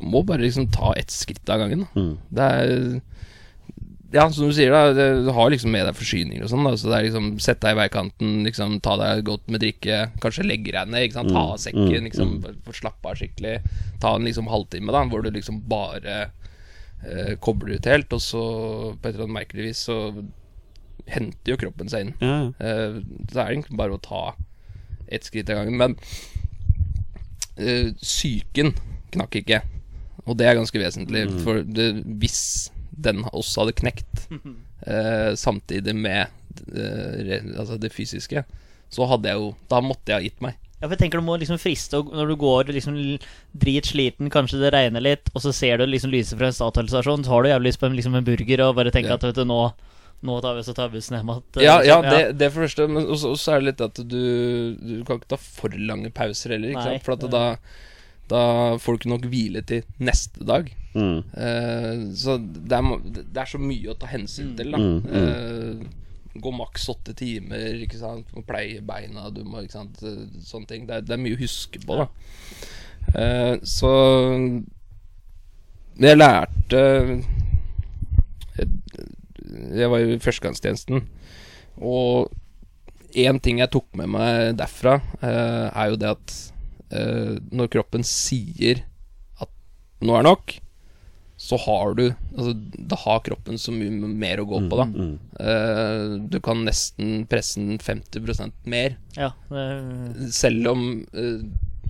Må bare liksom ta ett skritt av gangen da. Mm. Det er Ja, som du sier da Du har liksom med deg forsyninger og sånn da Så det er liksom Sett deg i veikanten Liksom Ta deg godt med drikke Kanskje legge deg ned Ikke sant Ta av sekken mm, Liksom slappe av skikkelig Ta en liksom halvtime da Hvor du liksom bare eh, Kobler ut helt Og så På et eller annet merkelig vis Så Henter jo kroppen seg inn Ja, ja. Eh, Så er det egentlig bare å ta ett skritt av gangen. Men eh, psyken knakk ikke. Og det er ganske vesentlig. For det, hvis den også hadde knekt eh, samtidig med eh, altså det fysiske, så hadde jeg jo Da måtte jeg ha gitt meg. Ja, for jeg tenker Du må liksom friste når du går liksom dritsliten, kanskje det regner litt, og så ser du liksom lyset fra en Statoil-stasjon, så har du jævlig lyst på en, liksom en burger og bare tenker Ja. at vet du, nå, nå tar vi oss og tar bussen hjem igjen. Ja, ja, liksom. det, det for det første. Men også, også er det litt at du Du kan ikke ta for lange pauser heller. Ikke Nei, sant? For at da, da får du ikke nok hvile til neste dag. Mm. Uh, så det er, det er så mye å ta hensyn til, da. Mm. Eh, gå maks åtte timer, ikke sant. Du må pleie beina, du må ikke sant. eh, Sånne ting. Det er, det er mye å huske på, da. Uh, så jeg lærte jeg, jeg var jo i førstegangstjenesten, og én ting jeg tok med meg derfra, er jo det at når kroppen sier at nå er nok, så har du Altså, da har kroppen så mye mer å gå på, da. Mm. Eh, du kan nesten presse den 50% mer, ja, det, selv om eh,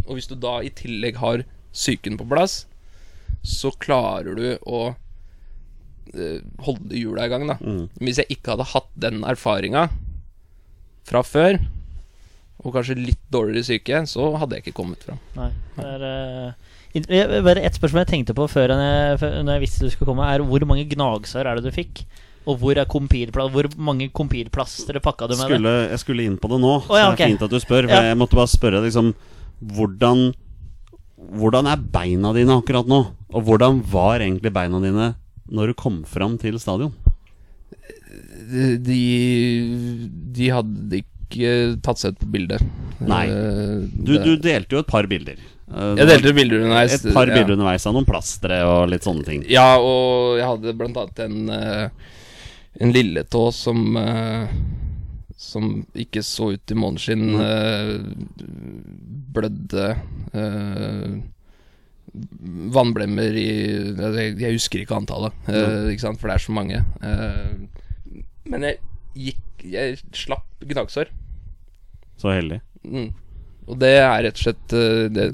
Og hvis du da i tillegg har psyken på plass, så klarer du å eh, holde hjula i gang, da. Mm. Hvis jeg ikke hadde hatt den erfaringa fra før, og kanskje litt dårligere syke, så hadde jeg ikke kommet fram. Nei, det er Uh Bare ett spørsmål jeg tenkte på før jeg, før- når jeg visste du skulle komme, er hvor mange gnagsår er det du fikk? Og hvor, er hvor mange kompilplastre pakka du med det? Skulle, jeg skulle inn på det nå, oh, ja, så det er okay. fint at du spør. For Ja. Jeg måtte bare spørre liksom hvordan, hvordan er beina dine akkurat nå? Og hvordan var egentlig beina dine når du kom fram til stadion? De, de hadde ikke tatt seg ut på bildet. Nei. Eh, Du, du delte jo et par bilder. Eh, Jeg delte bilder underveis. Et par ja. bilder underveis av noen plastre og litt sånne ting. Ja, og jeg hadde blant annet en, eh, en lilletå som eh, Som ikke så ut i måneskinn. Mm. eh, blødde eh, vannblemmer i altså, jeg, jeg husker ikke antallet, mm. ikke sant, for det er så mange. Eh, men jeg gikk Jeg slapp gnagsår. Så heldig. Mm. Og det er rett og slett eh, det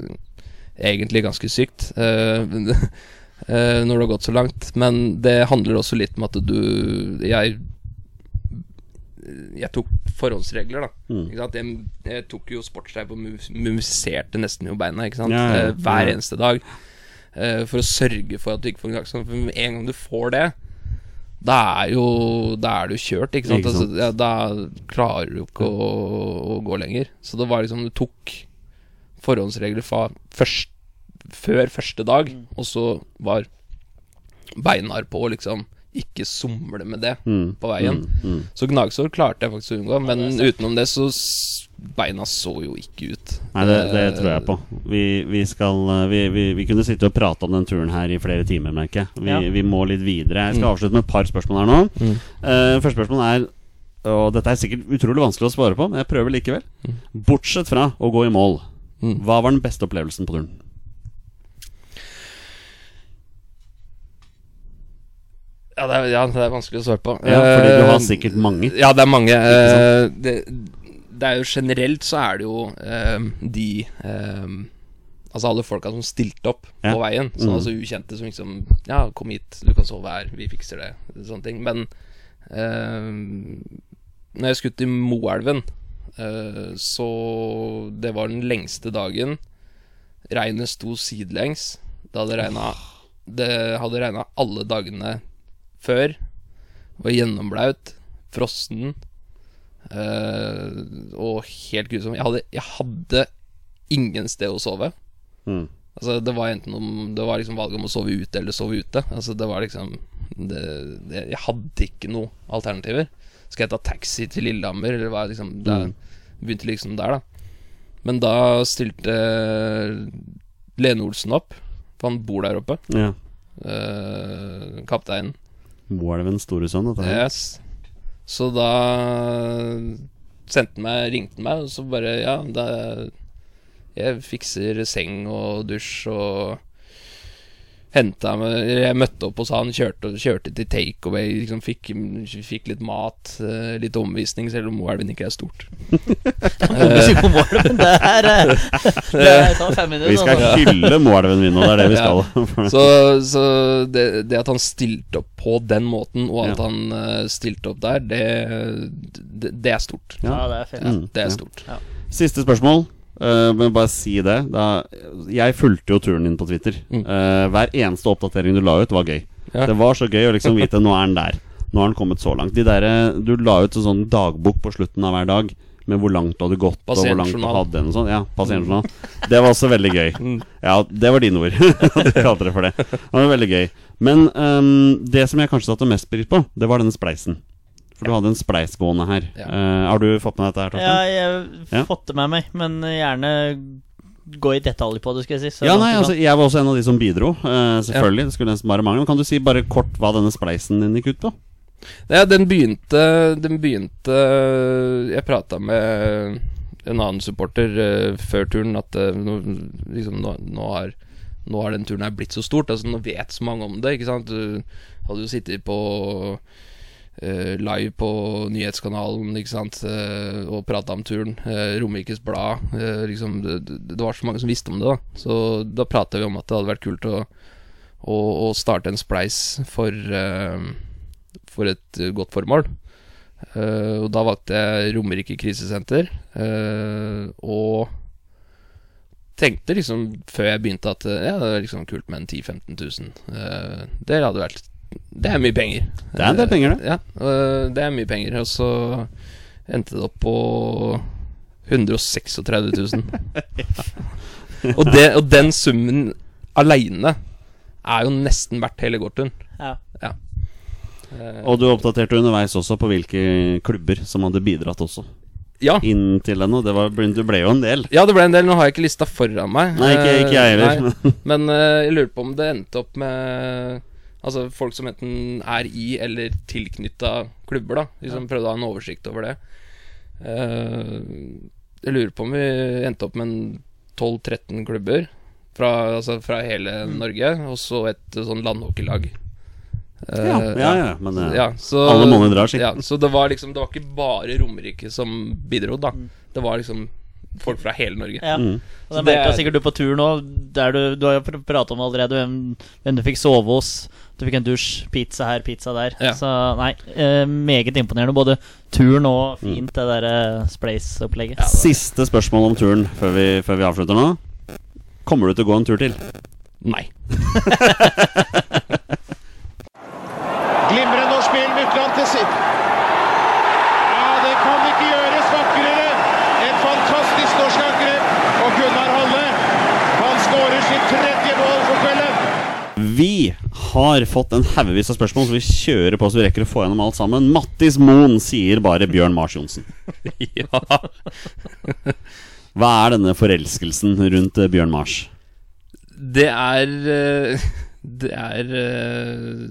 egentlig ganske sykt eh, eh, når det har gått så langt. Men det handler også litt om at du Jeg Jeg tok forhåndsregler, da. Mm. Jeg, jeg tok jo sportsdrev og mumifiserte nesten jo beina? Ja, ja, Eh, hver eneste dag. for å sørge for at du ikke får gnagsår. For med en gang du får det, da er jo Da er du kjørt, ikke sant? Ikke sant. Altså, ja, da klarer du ikke å, å gå lenger. Så det var liksom Du tok forhåndsregler fra først, før første dag, og så var beinhard på, liksom. Ikke somle med det Mm. på veien. Mm. Mm. Så gnagsår klarte jeg faktisk å unngå, men utenom det så Beina så jo ikke ut. Nei, det, det Eh, tror jeg på. Vi, vi skal eh, vi, vi, vi kunne sitte og prate om den turen her i flere timer, merker jeg. Vi, Ja. vi må litt videre. Jeg skal Mm. avslutte med et par spørsmål her nå. Mm. Uh, første spørsmål er Og dette er sikkert utrolig vanskelig å svare på, men jeg prøver likevel. Mm. Bortsett fra å gå i mål, Mm. hva var den beste opplevelsen på turen? Ja, det er, ja, det er vanskelig å svare på. Ja, fordi du har sikkert mange. Ja, det er mange. Det, det er jo generelt så er det jo um, de um, Altså alle folka som stilte opp Ja. på veien. Så, Mm. altså ukjente som liksom Ja, kom hit, du kan sove her, vi fikser det. Sånne ting. Men um, når jeg skulle til Moelven, uh, så Det var den lengste dagen. Regnet sto sidelengs. Det hadde regna Det hadde regna alle dagene før. Var gjennomblaut, frossen eh, og helt grusom. Jeg hadde, jeg hadde ingen sted å sove. Mm. Altså Det var enten om Det var liksom valget om å sove ute eller sove ute. Altså Det var liksom det, det, Jeg hadde ikke noen alternativer. Skal jeg ta taxi til Lillehammer, eller hva liksom Det Mm. begynte liksom der, da. Men da stilte Lene Olsen opp, for han bor der oppe. Ja. Uh, kapteinen. Moelven store sønn, dette her. Yes. Så da sendte han meg, ringte han meg, og så bare Ja, da, jeg fikser seng og dusj og henta meg Jeg møtte opp hos han, kjørte, kjørte til takeaway, liksom fikk, fikk litt mat, eh, litt omvisning, selv om Moelven ikke er stort. Det er eh, Det tar fem minutter. Vi skal altså. hylle Moelven min nå, det er det vi Ja. skal. Så, så det, det at han stilte opp på den måten, og at Ja. han eh, stilte opp der, det, det, det er stort. Ja, det er fint. Mm, Det er stort. Siste spørsmål. Uh, men bare si det. Da, jeg fulgte jo turen din på Twitter. Mm. Uh, hver eneste oppdatering du la ut, var gøy. Ja. Det var så gøy å liksom vite nå er han der. Nå har han kommet så langt. De der, du la ut en sånn dagbok på slutten av hver dag med hvor langt du hadde gått, og hvor langt du hadde. en sånn. Ja, pasientjournal. Det var også veldig gøy. Mm. Ja, det var dine ord. du kalte det for det. Det var veldig gøy. Men um, det som jeg kanskje satte mest pris på, det var denne spleisen. For du hadde en spleis gående her. Ja. Eh, har du fått med dette her, Torstein? Ja, jeg har Ja. fått det med meg, men gjerne gå i detalj på det, skal jeg si. så Ja, nei, altså Jeg var også en av de som bidro. Uh, selvfølgelig. Det skulle nesten bare mangle. Men kan du si bare kort hva denne spleisen din gikk ut på? Ja, den begynte Den begynte Jeg prata med en annen supporter uh, før turen at uh, nå, liksom, nå, nå, har, nå har den turen her blitt så stort. Altså Nå vet så mange om det. Ikke sant Du hadde jo sittet på eh, live på nyhetskanalen ikke sant eh, og prata om turen. Uh, Romerikes Blad. eh, liksom, det, var så mange som visste om det. da Så da prata vi om at det hadde vært kult å å, å starte en spleis for, eh, for et eh, godt formål. Eh, og da valgte jeg Romerike krisesenter, eh, og tenkte liksom før jeg begynte at eh, ja, det er liksom kult med en 10 000-15 000. Eh, det hadde vært Det er mye penger. Det er en del penger, det. Ja, det er mye penger. Og så endte det opp på 136 000. og, det, og den summen aleine er jo nesten verdt hele gårdturen. Ja. ja. Og du oppdaterte underveis også på hvilke klubber som hadde bidratt også ja. inn til den, og det, var, det ble jo en del. ja, det ble en del. Nå har jeg ikke lista foran meg. Nei, ikke, ikke jeg Eh, heller. Men uh, jeg lurer på om det endte opp med Altså folk som enten er i eller tilknytta klubber, da. Liksom Prøvde å ha en oversikt over det. Eh, jeg lurer på om vi endte opp med en 12-13 klubber fra, altså fra hele Mm. Norge, og så et sånn landhockeylag. Eh, Ja, ja, ja, men eh, ja, så, alle måneder drar, si. Ja, så det var liksom Det var ikke bare Romerike som bidro, da. Det var liksom folk fra hele Norge. Ja. Mm. Og Så det merka er- sikkert du på tur nå. Der du, du har jo prata om allerede hvem, hvem du fikk sove hos. Du fikk en dusj, pizza her, pizza der. Ja. Så nei, eh, meget imponerende. Både turen og fint det derre Splace-opplegget. Siste spørsmål om turen før vi, før vi avslutter nå. Kommer du til å gå en tur til? Nei. Glimrende norsk spill, Mykland til sitt. Ja, det kan ikke gjøres vakrere. Et fantastisk norsk angrep. Og Gunnar Halle, han skårer sitt tredje mål for kvelden. Vi har fått en haugevis av spørsmål, så vi kjører på så vi rekker å få gjennom alt sammen. Mattis Moen sier bare Bjørn Mars Johnsen. ja. Hva er denne forelskelsen rundt eh, Bjørn Mars? Det er eh, Det er eh,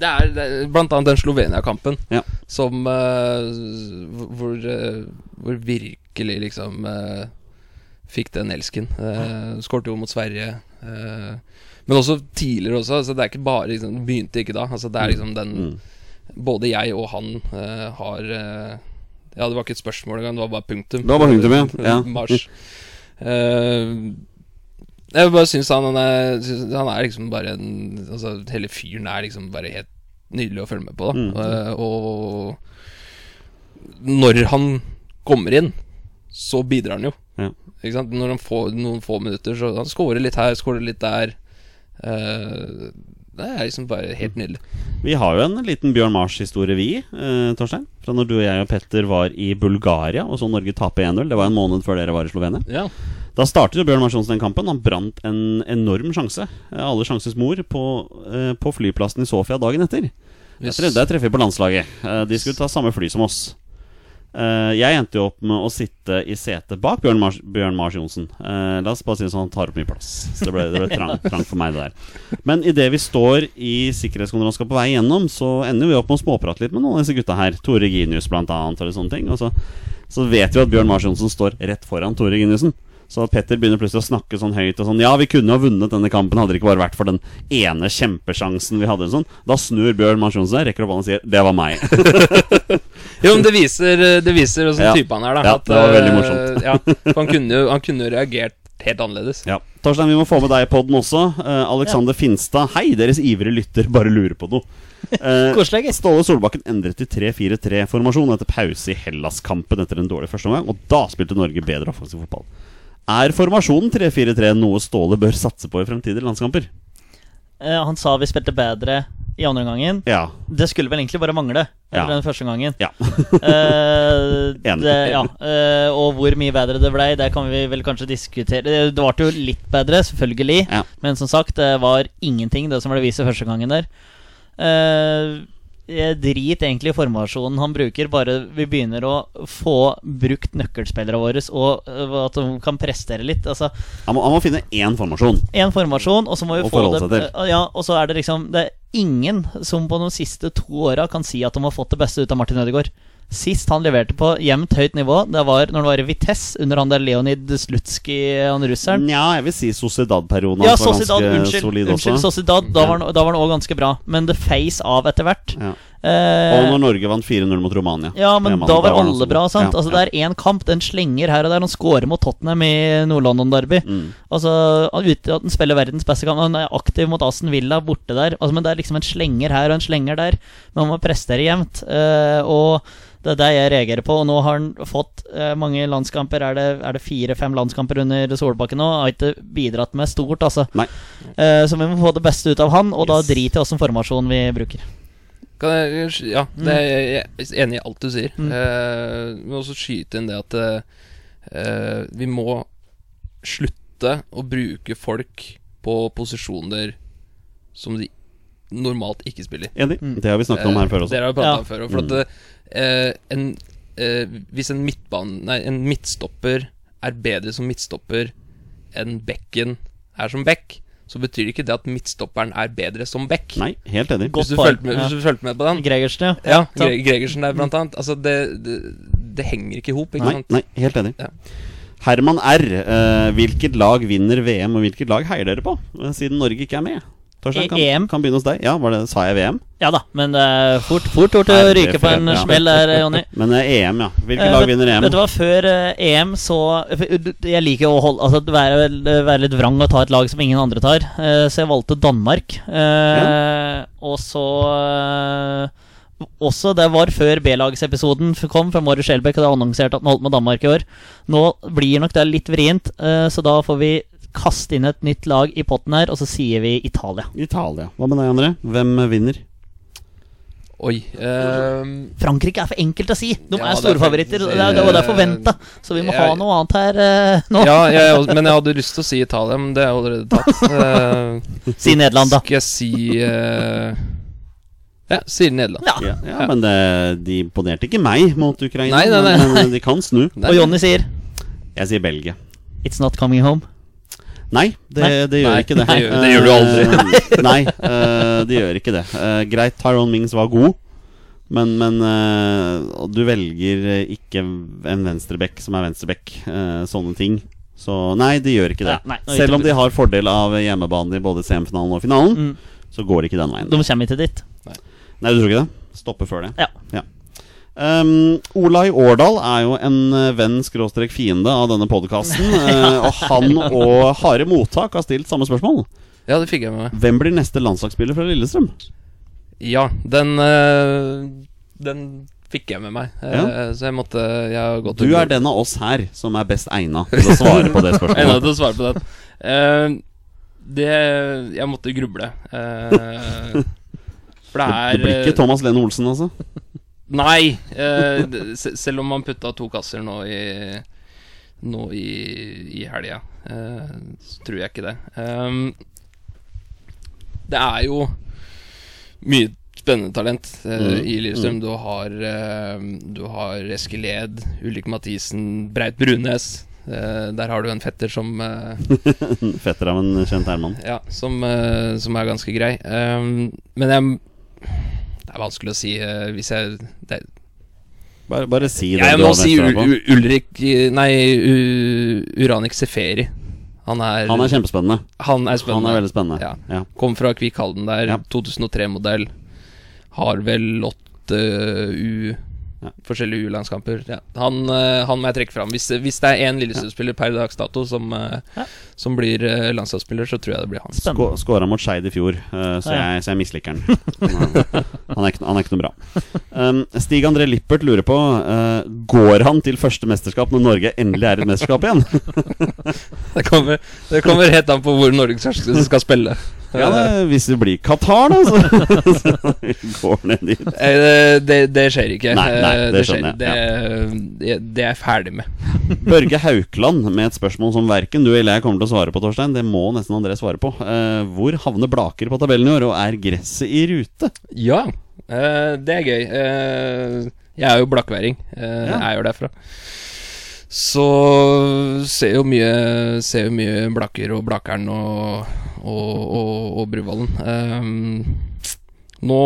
det er, det er blant annet den Slovenia-kampen Ja. som hvor, hvor virkelig liksom fikk den elsken. Uh, Skårte jo mot Sverige. eh, men også tidligere også. Altså det er ikke bare liksom, det Begynte ikke da. Altså det er liksom den Mm. Både jeg og han uh, har uh, Ja, det var ikke et spørsmål engang, det var bare punktum. Det var bare punktum, ja. Ja. Mars. Uh, jeg bare syns han, han, er, synes han er liksom bare en Altså Hele fyren er liksom bare helt nydelig å følge med på. Da. Mm. Eh, og når han kommer inn, så bidrar han jo. Ja. Ikke sant? Når han får noen få minutter, så han scorer litt her, scorer litt der. Eh, det er liksom bare helt nydelig. Vi har jo en liten Bjørn Mars-historie, vi, eh, Torstein. Fra når du og jeg og Petter var i Bulgaria og så Norge tape 1-0. Det var en måned før dere var i Slovenia. Ja. Da startet jo Bjørn Mars Johnsen den kampen. Han brant en enorm sjanse. eh, Alle sjanses mor på, eh, på flyplassen i Sofia dagen etter. Yes. Der, der treffer vi på landslaget. Eh, De skulle ta samme fly som oss. Eh, Jeg endte jo opp med å sitte i setet bak Bjørn Mars, Bjørn Mars Johnsen. Uh, La oss bare si det sånn, han tar opp mye plass. Så det ble, det ble trangt trang for meg, det der. Men idet vi står i sikkerhetskontrollen og skal på vei gjennom, så ender vi opp med å småprate litt med noen av disse gutta her. Tore Ginius blant annet, eller sånne ting. Og så, så vet vi at Bjørn Mars Johnsen står rett foran Tore Giniusen. Så Petter begynner plutselig å snakke sånn høyt og sånn Ja, vi kunne ha vunnet denne kampen, hadde det ikke bare vært for den ene kjempesjansen vi hadde. Sånn. Da snur Bjørn Mars Johnsen seg, rekker opp hånden og sier 'Det var meg'. Jo, men det viser, det viser åssen Ja. type han er, da. Ja, At, det var veldig eh, morsomt. ja, han kunne jo han kunne jo reagert helt annerledes. Ja. Torstein, vi må få med deg i poden også. Uh, Alexander Finstad, hei, deres ivrige lytter, bare lurer på noe. Koselig, gitt. Ståle Solbakken endret til 3-4-3-formasjon etter pause i Hellas-kampen etter en dårlig første omgang, og da spilte Norge bedre offensiv fotball. Er formasjonen 3-4-3 noe Ståle bør satse på i fremtidige landskamper? Uh, han sa vi spilte bedre i andre omgangen. Ja. Det skulle vel egentlig bare mangle Ja. den første gangen. Ja. uh, det, ja. Uh, og hvor mye bedre det blei, det kan vi vel kanskje diskutere. Det ble jo litt bedre, selvfølgelig. Ja. Men som sagt, det var ingenting, det som ble vist første gangen der. Jeg drit egentlig i formasjonen han bruker, bare vi begynner å få brukt nøkkelspillere våre, og øh, at de kan prestere litt. Altså, Han må, han må finne én formasjon. én formasjon, og så må vi Og få det til. Ja, og så er det liksom Det er ingen som på de siste to åra kan si at de har fått det beste ut av Martin Ødegaard. Sist han leverte på jevnt høyt nivå, det var når det var i Vitesse, under han der Leonid Slutskij, han russeren. Nja, jeg vil si Sociedad-perioden Ja, var Sociedad, ganske unnskyld. solid unnskyld også. Sociedad, da var, han- da var han også ganske bra. Men det face av etter hvert. Ja. Eh, Og når Norge vant 4-0 mot Romania. ja, men da var alle bra, sant? Ja, altså, det er én kamp, den slenger her og der. Han scorer mot Tottenham i Nord-London-derby. Mm. Altså, at han spiller verdens beste kamp. Han er aktiv mot Aston Villa borte der. Altså, men det er liksom en slenger her og en slenger der. Men man må prestere jevnt. eh, og det er det jeg reagerer på. Og nå har han fått eh, mange landskamper. Er det, er det fire-fem landskamper under Solbakken nå? Har ikke bidratt med stort, altså. Nei. Eh, så vi må få det beste ut av han, og da driter jeg åssen formasjon vi bruker. Kan jeg, ja, det er, jeg er enig i alt du sier. Mm. Eh, men også skyte inn det at eh, vi må slutte å bruke folk på posisjoner som de normalt ikke spiller. Enig. Mm. Det har vi snakket om her før Eh, også. Dere har vi prata Ja. om før. og For at eh, en, eh, Hvis en midtbane Nei, en midtstopper er bedre som midtstopper enn bekken er som bekk, så betyr ikke det at midtstopperen er bedre som back. Nei, helt enig. Hvis du, fulgte med, ja. med på den? Gregersen, ja. Ja. Gre Gregersen der, blant annet. Altså, det, det, det henger ikke i hop, ikke Nei, sant? nei, helt enig. Ja. Herman R. eh, hvilket lag vinner VM, og hvilket lag heier dere på? eh, Siden Norge ikke er med. Torstein, kan, E- EM. kan begynne hos deg. Ja, det, Sa jeg VM? Ja da, men er fort, fort gjort å ryke på en ja. smell der, Jonny. Men uh, EM, ja. Hvilket uh, lag vinner EM? Vet du hva, før eh, EM så Jeg liker jo å holde Altså være, være litt vrang og ta et lag som ingen andre tar. Eh, så jeg valgte Danmark. Ja. Og så eh, Også det var før B-lagsepisoden kom fra Måre Skjelbæk, og det er annonsert at han holdt med Danmark i år. Nå blir nok det litt vrient, eh, så da får vi kaste inn et nytt lag i potten her, og så sier vi Italia. Italia. Hva med deg, André? Hvem vinner? Oi. eh, Frankrike er for enkelt å si. De Ja, er det er storfavoritter. Det er, det, det er forventa. Så vi må ha noe annet her eh, nå. ja, jeg, men jeg hadde lyst til å si Italia, men det er allerede tatt. Eh, Si Nederland, da. Skal jeg si eh, Ja, sier Nederland. Ja. Ja, ja men det, de imponerte ikke meg mot Ukraina. Nei, nei, nei. Men, men de kan snu. Nei. Og Jonny sier Jeg sier Belgia. It's not coming home. Nei, det, Nei. det gjør Nei, ikke det. det gjør- det gjør du aldri. nei, uh, det gjør ikke det. Uh, greit, Tyrone Mings var god, men, men uh, du velger eh, ikke en venstrebekk som er venstrebekk. eh, sånne ting. Så nei, det gjør ikke det. Ja, nei, Selv om de har fordel av hjemmebane i både semifinalen og finalen, Mm. så går det ikke den veien. De kommer ikke dit. Nei, du tror ikke det? Stopper før det? Ja. Um, Olai Årdal er jo en eh, venn skråstrek fiende av denne podkasten. og han og Hare Mottak har stilt samme spørsmål. Ja, det fikk jeg med. Hvem blir neste landslagsspiller fra Lillestrøm? Ja, den uh, Den fikk jeg med meg. Ja. Uh, Så jeg måtte Jeg har gått Du er den av oss her som er best egna til å svare på det spørsmålet. til å svare på. Eh, det Jeg måtte gruble. Eh, for det er Det blir ikke Thomas Lene Olsen, altså? Nei. eh, selv om man putta to kasser nå i Nå i, i helga, eh, så tror jeg ikke det. Um, det er jo mye spennende talent eh, Mm, i Lillestrøm. Du har eh, Du har Eskil Ed, Ulrik Mathisen, Breit Brunes. Uh, der har du en fetter som uh, Fetter av en kjent herremann. Ja, som, uh, som er ganske grei. Um, men jeg Det er vanskelig å si uh, hvis jeg det, Bare, bare si det Jeg må si Ulrik Nei, U Uranik Seferi. Han er, Han er kjempespennende. han er spennende. Han er veldig spennende. Ja. Ja. Kom fra Kvik Halden der, Ja. 2003-modell. Har vel åtte U Ja. Forskjellige U-landskamper. Ja. Han, eh, han må jeg trekke fram. Hvis, hvis det er én Lillestrøm-spiller per dags dato som, eh, Ja. som blir eh, landslagsspiller, så tror jeg det blir han. Skå- Skåra mot Skeid i fjor, så, Ja, ja. jeg, så jeg misliker han. Han er, ikke, han er ikke noe bra. Um, Stig André Lippert lurer på uh, Går han til første mesterskap når Norge endelig er i et mesterskap igjen? Det kommer, det kommer helt an på hvor Norge skal spille. Ja, det, Hvis det blir Qatar, da, så, så går ned dit. Eh, Det, det, det skjer ikke. Nei, nei, det, det skjer- skjønner jeg, Det, det, det er jeg ferdig med. Børge Haukland med et spørsmål som verken du eller jeg kommer til å svare på, Torstein. Det må nesten André svare på. Eh, hvor havner Blaker på tabellen i år, og er gresset i rute? Ja, eh, det er gøy. Eh, jeg er jo blakkværing. Eh, Ja. Jeg er jo derfra. Så ser jo mye Ser jo mye Blakker og blakeren og, og, og, og Bruvollen. Um, nå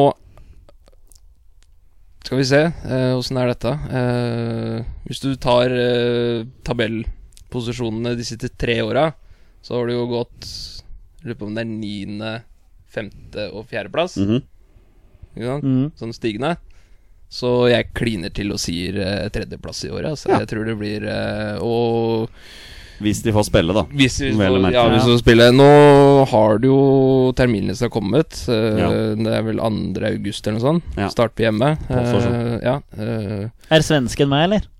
skal vi se, åssen uh, er dette? Uh, hvis du tar uh, tabellposisjonene de siste tre åra, så har du jo gått lurer på om det er niende, femte og fjerdeplass. Mm. sånn stigende. Så jeg kliner til og sier eh, tredjeplass i året. Altså. Jeg tror det blir eh, Og Hvis de får spille, da. hvis de, Vel å merke. ja, hvis de får spille Nå har det jo terminlista kommet. eh, Ja. Det er vel 2. august eller noe sånt. Ja. Start på hjemme. Påstår Eh, ja, eh, Er svensken meg, eller?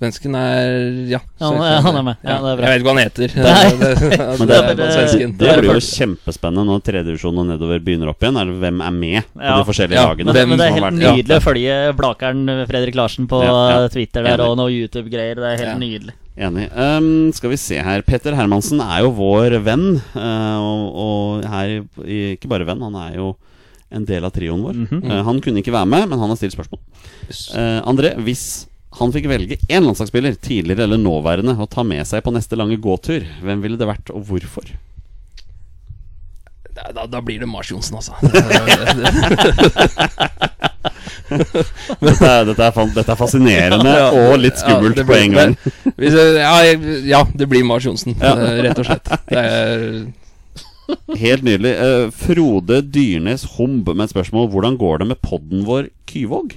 Svensken er Ja. Han- svensken han er med. Ja, det er bra. Jeg vet ikke hva han heter. Nei. Det- det- Men det blir jo kjempespennende når tredjedivisjon og nedover begynner opp igjen. Er det hvem er med på de forskjellige Ja, lagene? Men, men det er helt ja. nydelig å følge Blakeren Fredrik Larsen på Ja, ja. Twitter der og noe YouTube-greier. Det er helt nydelig. Enig. Um, skal vi se her. Petter Hermansen er jo vår venn. Uh, og, og her Ikke bare venn, han er jo en del av trioen vår. Mm -hmm. uh, han kunne ikke være med, men han har stilt spørsmål. Uh, André, hvis han fikk velge én landslagsspiller, tidligere eller nåværende, å ta med seg på neste lange gåtur, hvem ville det vært, og hvorfor? Da, da, blir det Mars Johnsen, altså. Dette er, dette er, dette er fascinerende og litt skummelt Ja, blir, på en gang. jeg, ja, ja, det blir Mars Johnsen, ja. rett og slett. Det er Helt nydelig. Eh, Frode Dyrnes Humb med et spørsmål. Hvordan går det med podden vår Kyvåg?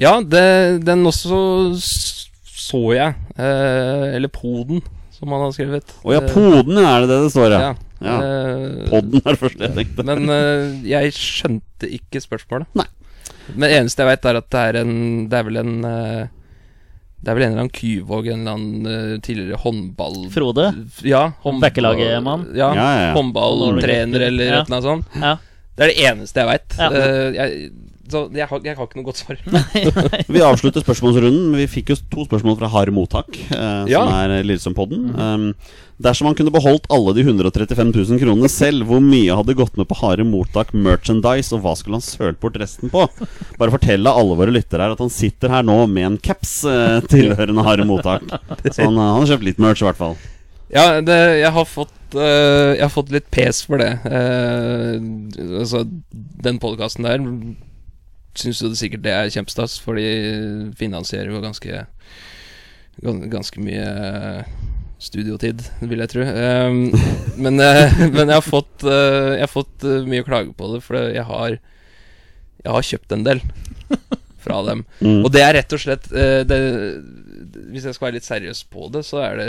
Ja, det, den også så jeg. Eh, eller Poden, som han har skrevet. Å ja, Eh, Poden er det det det står, ja. ja. ja. Eh, Podden er det første jeg tenkte. Men eh, jeg skjønte ikke spørsmålet. Nei. Men det eneste jeg vet, er at det er en Det er vel en eh, Det er vel en eller annen Kyvåg, en eller annen eh, tidligere håndball... Frode? Ja, håndball- Backelaget-mann? Ja, Ja, ja, ja. håndballtrener eller Ja. et sånt. Ja. Det er det eneste jeg veit. Ja. jeg, så jeg, har, jeg har ikke noe godt svar. Vi avslutter spørsmålsrunden. Vi fikk jo to spørsmål fra Hard Mottak, eh, Ja. som er Lillestrøm-podden. Um, dersom han kunne beholdt alle de 135 000 kronene selv, hvor mye hadde gått med på Hare Mottak merchandise, og hva skulle han sølt bort resten på? Bare fortelle alle våre lyttere her at han sitter her nå med en caps eh, tilhørende Hare Mottak. Så han, eh, han har kjøpt litt merch, i hvert fall. Ja, det, jeg har fått uh, Jeg har fått litt pes for det. Uh, altså, den podkasten der syns jo det sikkert det er kjempestas, for de finansierer jo ganske Ganske mye studiotid, vil jeg tro. Um, men, eh, men jeg har fått, eh, jeg har fått eh, mye klage på det, for jeg har Jeg har kjøpt en del fra dem. Mm. Og det er rett og slett eh, det, Hvis jeg skal være litt seriøs på det, så er det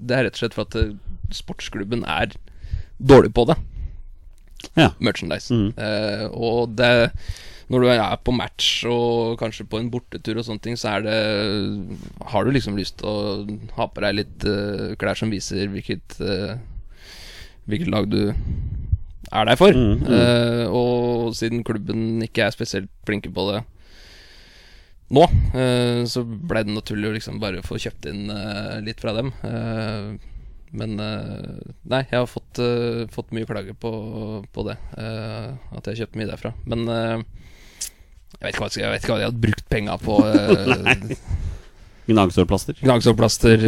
Det er rett og slett for at eh, sportsklubben er dårlig på det. Ja. Merchandise. Mm. Uh, og det når du er på match og kanskje på en bortetur og sånne ting, så er det Har du liksom lyst til å ha på deg litt uh, klær som viser hvilket uh, Hvilket lag du er der for. Mm, mm. Uh, og siden klubben ikke er spesielt flinke på det nå, så ble det naturlig å liksom bare få kjøpt inn litt fra dem. Eh, men eh, nei, jeg har fått, eh, fått mye klager på, på det. eh, at jeg har kjøpt mye derfra. Men jeg, vet ikke hva jeg, jeg ikke hva jeg hadde brukt penga på. Gnagsårplaster. Gnagsårplaster,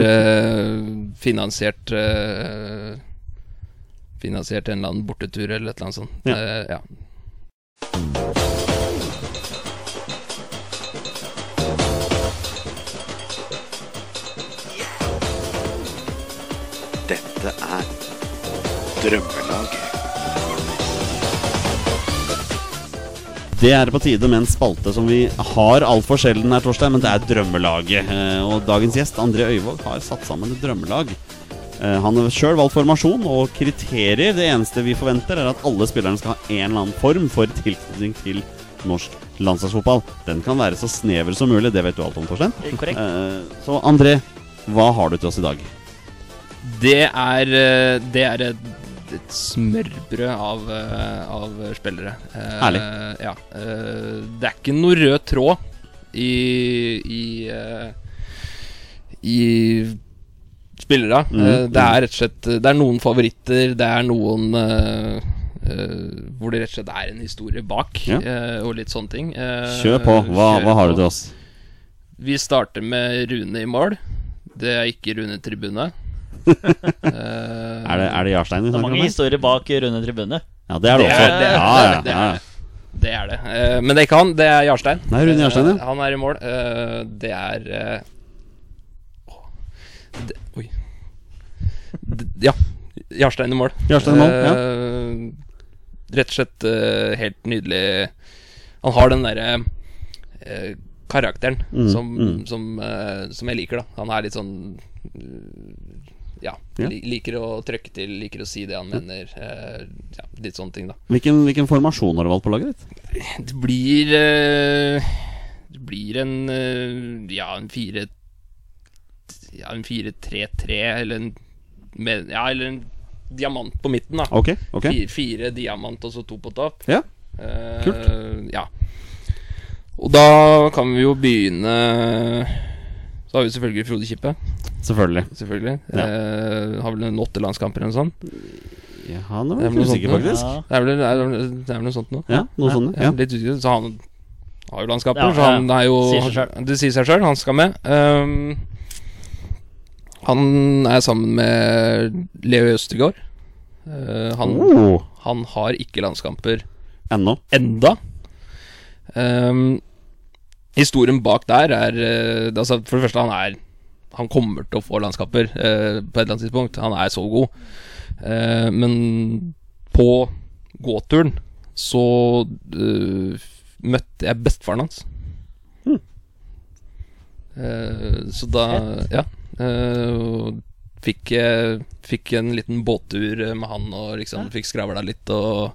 finansiert Finansiert en eller annen bortetur eller et eller annet sånt. Ja. Ja. Drømmelaget. Det er på tide med en spalte som vi har altfor sjelden her, Torstein, men det er Drømmelaget. Eh, Og dagens gjest, André Øyvåg, har satt sammen et drømmelag. Eh, Han har sjøl valgt formasjon og kriterier. Det eneste vi forventer, er at alle spillerne skal ha en eller annen form for tilknytning til norsk landslagsfotball. Den kan være så snever som mulig, det vet du alt om, Torstein. Korrekt. Eh, Så André, hva har du til oss i dag? Det er Det er et, et smørbrød av, eh, av spillere. Eh, Herlig. Ja. eh, Det er ikke noe rød tråd i I, i spillere. Mm, Eh, Det mm. er rett og slett Det er noen favoritter, det er noen Uh, hvor det rett og slett er en historie bak, Ja. uh, og litt sånne ting. Uh, Kjør på. Hva, kjør hva har du til oss? Vi starter med Rune i mål. Det er ikke Rune Tribune. Eh, Er det, er det Jarstein vi Det er snakker mange om? historier bak Rune Tribune. Ja, det er det Det også. er- det er- Ja, ja, det er- ja. Det er det. Eh, men det er ikke han, det er Jarstein. Nei, Rune Jarstein, ja. Eh, han er i mål. Eh, det er eh, det, Oi. D ja. Jarstein i mål. Jarstein i mål, ja. Eh, rett og slett eh, helt nydelig Han har den derre eh, karakteren Mm, som, mm. Som, eh, som jeg liker, da. Han er litt sånn eh, Ja. Ja. Liker å trøkke til, liker å si det han mener. eh, ja, litt sånne ting, da. Hvilken, hvilken formasjon har du valgt på laget ditt? Det blir eh, Det blir en eh, Ja, en 4 Ja, en 4-3-3 eller en Ja, eller en diamant på midten, da. Ok, ok Fire, fire diamant og så to på topp. Ja, kult. Kult. Ja. Og da kan vi jo begynne Så har vi selvfølgelig Frode Kippe. Selvfølgelig. Selvfølgelig. Ja. Eh, har vel noen åtte landskamper eller noe sånt. Ja, nå er jeg usikker, faktisk. Ja. Det er vel, det er vel, det er vel noe sånt nå. Ja, noe sånt, Ja, ja. Litt usikker. Så han har jo landskamper, Ja, så han er jo Sier. Det sier seg sjøl, han skal med. Um, han er sammen med Leo Østegård. Uh, han, Oh, han har ikke landskamper ennå. enda. Um, historien bak der er uh, altså For det første, han er Han kommer til å få landskaper eh, på et eller annet tidspunkt. Han er så god. Eh, men på gåturen så eh, møtte jeg bestefaren hans. Eh, så da Ja. eh, fikk, fikk en liten båttur med han og liksom fikk skravla litt og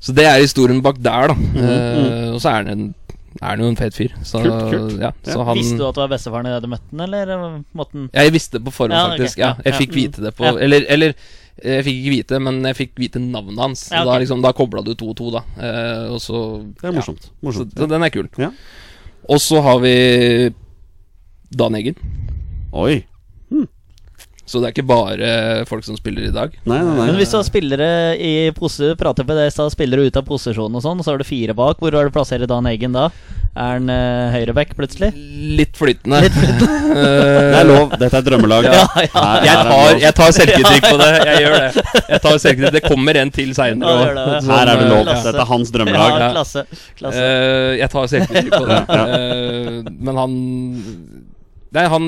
Så det er historien bak der, da. Eh, og så er han en er han jo en fet fyr. Så, Kult, kult. Ja, så han Visste du at det var bestefaren idet du møtte den, eller måtte Ja, Jeg visste det på forhånd, Ja, faktisk. Ja, ja, jeg ja, fikk vite det på Ja. Eller, eller jeg fikk ikke vite, men jeg fikk vite navnet hans. Ja, Så. Da, liksom, da kobla du to og to, da. Eh, og så Det er morsomt. Ja, så, morsomt. så den er kul. Ja. Og så har vi Dan Eggen. Oi. Så det er ikke bare folk som spiller i dag. Nei, nei, nei. Men hvis du har spillere i pose, prater på det så spillere ut av posisjon og sånn, så har du fire bak, hvor har du plassert Dan Eggen da? Er han uh, høyreback plutselig? Litt flytende. Det er lov. Dette er drømmelag. Ja, ja. Her- Jeg tar, jeg tar selvkritikk på det. Jeg gjør det. Jeg tar selvkritikk Det kommer en til seinere òg. Ja, Her er det lov. Klasse. Dette er hans drømmelag. Ja, klasse. klasse. Uh, jeg tar selvkritikk på det. Uh, men han Nei, han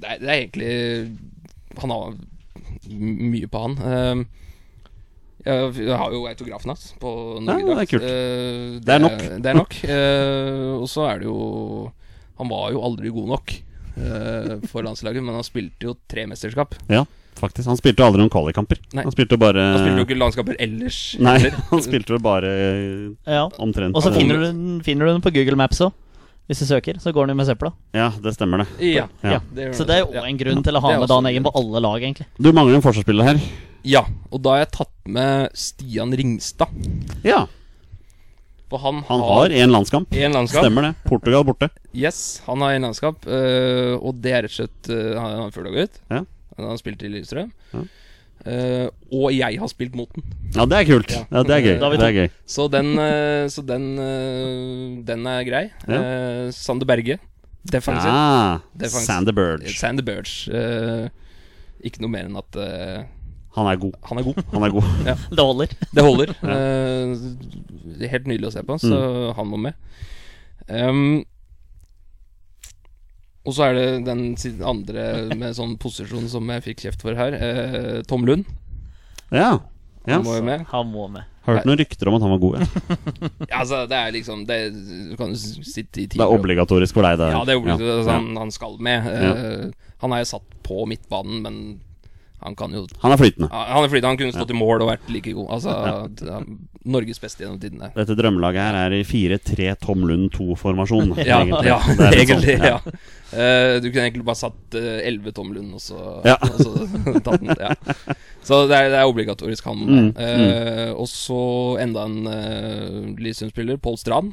det er, det er egentlig Han har mye på han. Eh, jeg, jeg har jo autografen hans på Norge Ja, det er kult. Eh, Det er nok. Det er nok. Eh, og så er det jo Han var jo aldri god nok eh, for landslaget, men han spilte jo tre mesterskap. Ja, faktisk. Han spilte aldri noen kvalikkamper. Han spilte bare Han spilte jo ikke landskaper ellers. Nei, han spilte jo bare Ja. omtrent Og så eh, finner finner du den på Google Maps òg. Hvis du søker, så går han jo med søpla. Ja, det stemmer, det. Ja, Ja. det gjør Så det er jo en grunn til å ha med Dan en Eggen på alle lag, egentlig. Du mangler en forsvarsspiller her. Ja, og da har jeg tatt med Stian Ringstad. Ja, For han, han har én landskamp. En landskamp. Stemmer det. Portugal borte. Yes, han har én landskamp, øh, og det er rett og slett øh, Han er før ut. Ja. Han har spilt i Lillestrøm. Ja. Eh, og jeg har spilt mot den. Ja, det er kult. Ja. Ja, det er gøy. Det er gøy. Så den, uh, så den, uh, den er grei. Ja. Eh, Sander Berge. Defensive. Ah, er Sander Burge. Sander eh, ikke noe mer enn at Han er god. han er god. Han er god. Det holder. Det holder. Eh, helt nydelig å se på, så Mm. han må med. Ehm, og så er det den andre med sånn posisjon som jeg fikk kjeft for her. eh, Tom Lund. Ja. ja. Han må jo med. Han må med. Hørt noen rykter om at han var god. Ja. Ja, altså, det er liksom det, Du kan jo sitte i Det er obligatorisk for deg. Det. Ja, det er obligatorisk. Altså, Ja. han, han skal med. Eh, Han er jo satt på midtbanen, men han kan jo Han er flytende. Han er flytende. han kunne stått i mål og vært like god. Altså ja, Norges beste gjennom tidene. Dette drømmelaget her er i 4-3 Tom Lund 2-formasjon. Ja, ja Det er litt sånn, egentlig. Ja. Uh, du kunne egentlig bare satt uh, 11 Tom Lund, og så, Ja. og så tatt den. Ja. Så det er, det er obligatorisk han. Mm, Eh, og så enda en uh, Lysum-spiller, Pål Strand.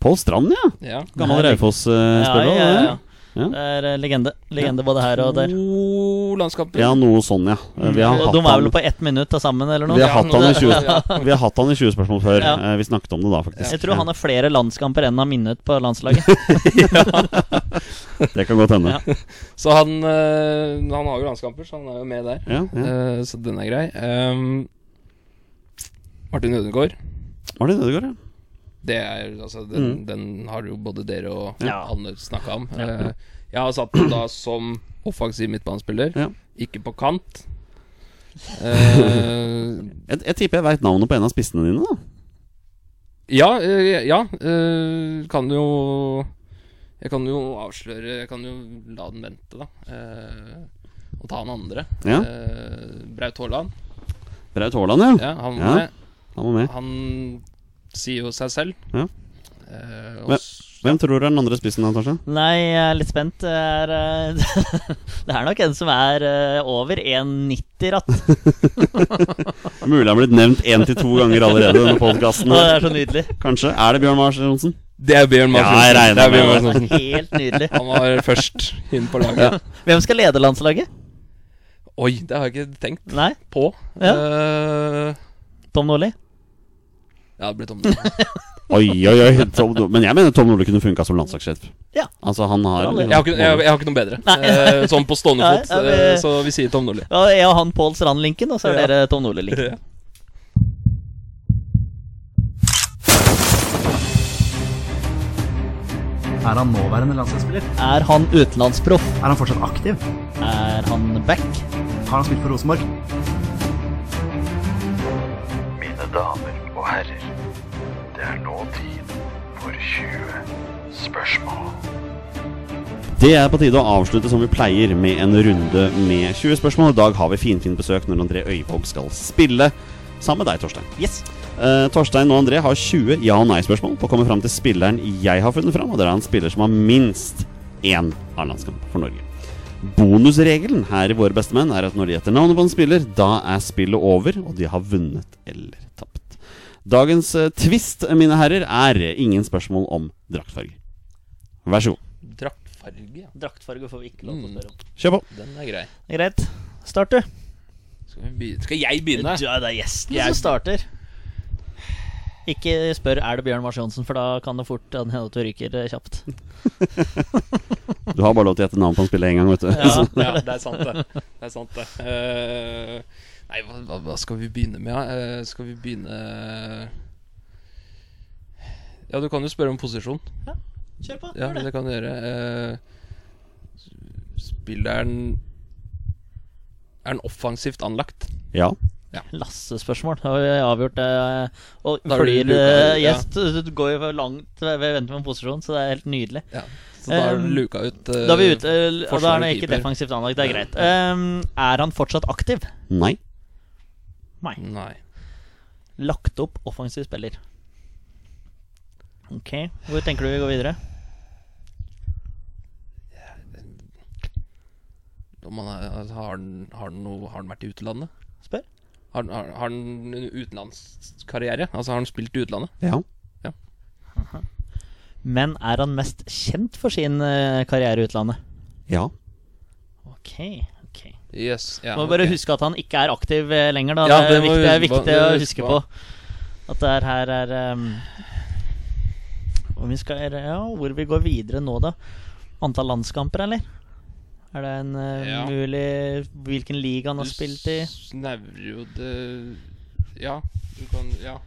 Pål Strand, ja. Ja. Gammel Raufoss-spiller. ja, ja, ja. Ja. Det er eh, legende. Legende både her og der. To landskamper. Ja, noe sånn, ja. Vi har hatt de er vel på ett minutt til sammen, eller noe? vi har, Ja, hatt han i 20, vi har hatt han i 20 spørsmål før. Ja. Eh, Vi snakket om det da, faktisk. Jeg tror han har flere landskamper enn han har minnet på landslaget. Det kan godt hende. Ja. Så han, eh, han har jo landskamper, så han er jo med der. Ja, ja. Eh, så den er grei. Um, Martin Ødegaard. Martin Ødegaard, ja. Det er, altså, den, Mm. den har jo både dere og Ja. Anne snakka om. Ja. Eh, jeg har satt den da som offensiv midtbanespiller, Ja. ikke på kant. Eh, Jeg, jeg tipper jeg veit navnet på en av spissene dine, da. ja, eh, ja. kan jo Jeg kan jo avsløre Jeg kan jo la den vente, da. Og ta han andre. Ja. Braut Haaland. Braut Haaland, ja. Ja, han, Ja. med. Han var med. han sier jo seg selv. Ja. Eh, og Hvem tror du er den andre spissen, Nei, jeg er litt spent. Det er, eh, det er nok en som er eh, over 1,90 ratt. Mulig han er blitt nevnt én til to ganger allerede denne podkasten. Det er så nydelig. Kanskje. Er det Bjørn Mars Johnsen? Det er Bjørn Mars Ja, jeg Johnsen. regner Det er Bjørn Mars. Johnsen. Helt nydelig. Han var først inn på laget. Hvem skal lede landslaget? Oi, det har jeg ikke tenkt Nei, på. Ja. Uh, Tom Nordli? Ja, det blir Tom. Nordli. Oi, oi, oi. Tom, men jeg mener Tom Nordli kunne funka som landslagssjef. Ja. Altså, han har jeg, har ikke, jeg, jeg har ikke noe bedre. Eh, sånn på stående Nei, fot. ja, vi- eh, så vi sier Tom Nordli. Ja, jeg og han Pål Strand-linken, og så er Ja. dere Tom Nordli-linken. Ja. Er han nåværende landslagsspiller? Er han utenlandsproff? Er han fortsatt aktiv? Er han back? Har han spilt for Rosenborg? Mine damer og herrer, det er nå tid for 20 spørsmål. Det er på tide å avslutte som vi pleier, med en runde med 20 spørsmål. I dag har vi finfint besøk når André Øyvåg skal spille sammen med deg, Torstein. Yes. Uh, Torstein og André har 20 ja- og nei-spørsmål på å komme fram til spilleren jeg har funnet fram. Og det er en spiller som har minst én A-landskamp for Norge. Bonusregelen her i Våre bestemenn er at når de gjetter navnet på en spiller, da er spillet over, og de har vunnet eller tapt. Dagens eh, twist, mine herrer, er ingen spørsmål om draktfarge. Vær så god. Draktfarge, ja. Draktfarge får vi ikke lov til å spørre om. Kjør på. Den er grei. Greit. Start, du. Skal. Skal jeg begynne? Ja, det er gjesten Jeg- som starter. Ikke spør er det Bjørn Mars Johnsen, for da kan det fort hende at du ryker eh, kjapt. Du har bare lov til å gjette navn på en spiller én gang, vet du. Ja. Ja, det er sant, det. Det er sant, det. Eh, nei, hva, hva, hva skal vi begynne med? da? Eh, skal vi begynne Ja, du kan jo spørre om posisjon. Ja, Kjør på. Ja, det. det kan du gjøre. Eh, spilleren Er den offensivt anlagt? ja. Lasse-spørsmål. Da har vi avgjort det. Og Da har du fordi luka ja. gjest går jo langt ved å vente med en posisjon, så det er helt nydelig. Ja. Så da har du Um, luka ut uh, Da er vi ute. uh, Og da er han ikke defensivt anlagt. Det er greit. Um, er han fortsatt aktiv? Nei. Nei. Nei. Lagt opp offensiv spiller. Ok, hvor tenker du vi går videre? Om han er, altså, har, han, har, han noe, har han vært i utlandet? Spør. Har, han- har, har han en utenlandskarriere? Altså Har han spilt i utlandet? Ja. Men er han mest kjent for sin eh, karriere i utlandet? Ja. Ok Yes. Ja, Må bare huske at han ikke er aktiv eh, lenger, da. Ja, det, er viktig, er viktig å huske på. At det er her er um, Om vi skal Ja, hvor vi går videre nå, da? Antall landskamper, eller? Er det en uh, Ja. mulig Hvilken liga han har Du spilt i? snevrer jo det Ja, du kan Ja.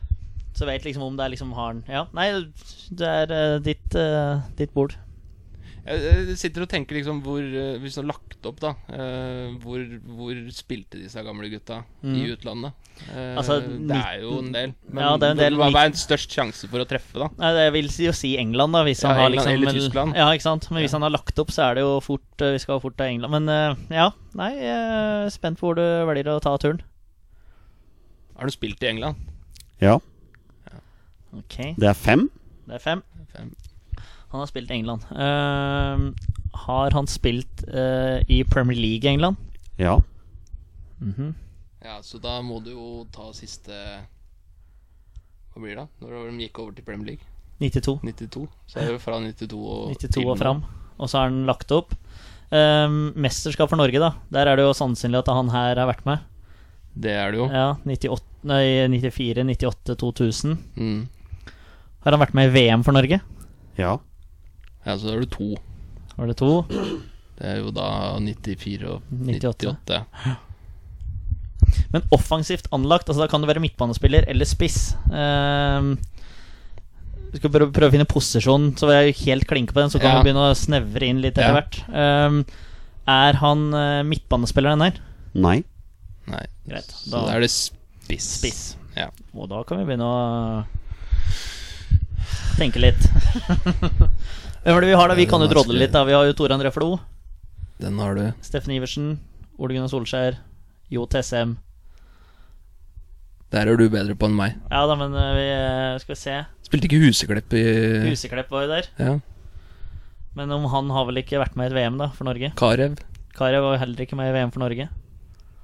Så vet liksom om det er liksom har han Ja, nei, det er uh, ditt, uh, ditt bord. Jeg, sitter og tenker liksom hvor eh, Hvis du har lagt opp, da eh, hvor, hvor spilte disse gamle gutta i Mm. utlandet? Eh, Altså, det er jo en del. Men Ja, det er en del. hva, hva er en størst sjanse for å treffe, da? Nei, Jeg vil si- jo si England, da. Hvis Ja, han har England liksom eller Tyskland. Ja, ikke sant? Men hvis Ja. han har lagt opp, så er det jo fort Vi skal jo fort til England. Men ja, nei, jeg er spent på hvor du velger å ta turen. Har du spilt i England? Ja. Ok, Det er fem. det er fem. Fem. Han har spilt i England. Uh, har han spilt uh, i Premier League i England? Ja. Mhm. Ja, så da må du jo ta siste Hva blir det? da? Når de gikk over til Premier League? 92. 92. Så er det fra 92 og 92 og fram. Og så har han lagt opp. Um, mesterskap for Norge, da. Der er det jo sannsynlig at han her har vært med. Det er det jo. Ja, 98, nei, 94, 98, 2000. Mm. Har han vært med i VM for Norge? Ja. Ja, så da er det to. Var det to? Det er jo da 94 og 98. 98. Men offensivt anlagt, altså da kan du være midtbanespiller eller spiss. Uh, vi skal prøve, prøve å finne posisjon, så vi jeg helt klinke på den. Så kan Ja. vi begynne å snevre inn litt etter Ja. hvert. Uh, er han uh, midtbanespiller, den her? Nei. Nei. Greit. Så Da, da er det spiss. spiss. Ja. Og da kan vi begynne å tenke litt. Hvem er det vi har da? Vi kan jo drodle litt. da Vi har jo Tore André Flo, Den har du. Steffen Iversen, Ole Gunnar Solskjær, Jo TSM. Der er du bedre på enn meg. Ja da, men eh, vi eh, Skal vi se. Spilte ikke Huseklepp i Huseklepp var jo der. Ja. Men om han har vel ikke vært med i et VM da for Norge? Karev. Karev var heller ikke med i VM for Norge.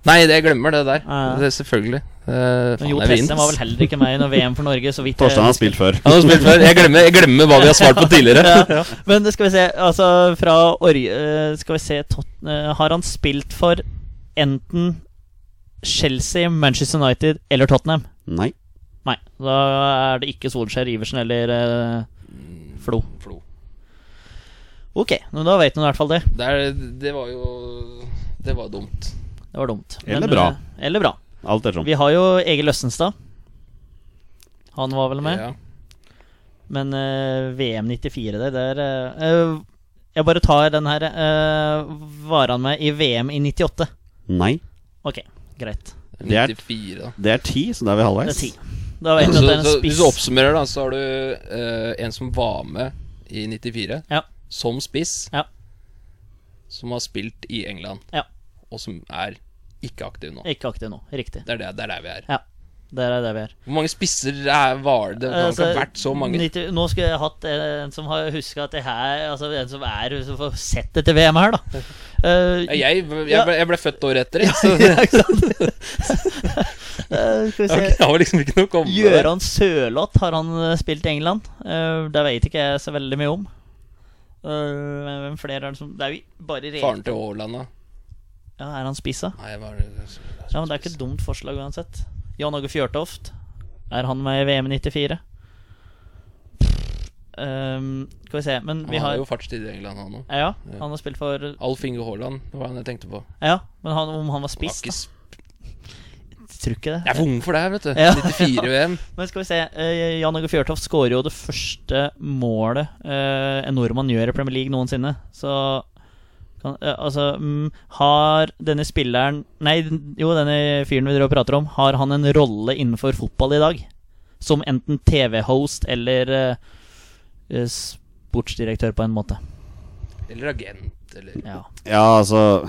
Nei, det jeg glemmer det der. Ja. Det er selvfølgelig. Eh, Men Jo Tessem var vel heller ikke med i noe VM for Norge, så vidt Torstein har spilt før. Han har spilt før. Jeg glemmer, jeg glemmer hva vi har svart på tidligere. ja. Men det skal vi se, altså fra Orje eh, Skal vi se Tot eh, Har han spilt for enten Chelsea, Manchester United eller Tottenham? Nei. Nei. Da er det ikke Solskjær, Iversen eller uh, Flo. Flo. Ok, men da vet du i hvert fall det. Det, er, det var jo Det var dumt. Det var dumt. Eller Men, bra. Eller bra. Alt ettersom. Vi har jo Egil Østenstad. Han var vel med. Ja. Men uh, VM 94 der, der eh, eh, Jeg bare tar den her. Uh, var han med i VM i 98? Nei. Ok, greit. Det er- 94, da. Det er ti, så da er vi Det halvveis. er ti. Da vet Så, at det er en så spiss. hvis du oppsummerer, da, så har du eh, en som var med i 94, Ja. som spiss, Ja. som har spilt i England, Ja. og som er ikke aktiv nå. Ikke aktiv nå. Riktig. Det er, det, det er der vi er. Ja. Det er der vi er. Hvor mange spisser er, var det? Det har Altså, ikke vært så mange. 90, nå skulle jeg hatt en som har huska at det her Altså en som er Som får sett dette VM her, da. Uh, Jeg, jeg, ble, jeg ble født året etter, så ja, ikke sant? uh, skal vi se jeg har liksom ikke noe å komme Gjøran. Sørloth har han eh, spilt i England. Uh, det vet ikke jeg så veldig mye om. Uh, hvem flere er det som Det er jo bare re- Faren til Haaland, da. Ja, Er han spissa? Nei, var Ja, men Det er ikke et dumt forslag uansett. Jan Åge Fjørtoft. Er han med i VM i 94? Ehm, skal vi se Men vi Han har jo fartstid i England, han òg. Ja, han har spilt for Alf Inge Haaland, det var han jeg tenkte på. Ja, men han, om han var Han spiss, da? Jeg Tror ikke det. Jeg er for ung for det vet du. Ja. 94-VM. Men skal vi se Uh, Jan Åge Fjørtoft skårer jo det første målet uh, en nordmann gjør i Premier League noensinne. Så kan, eh, Altså mm, Har denne spilleren Nei, jo, denne fyren vi driver og prater om, har han en rolle innenfor fotball i dag? Som enten TV-host eller eh, sportsdirektør, på en måte. Eller agent, eller Ja. Ja, altså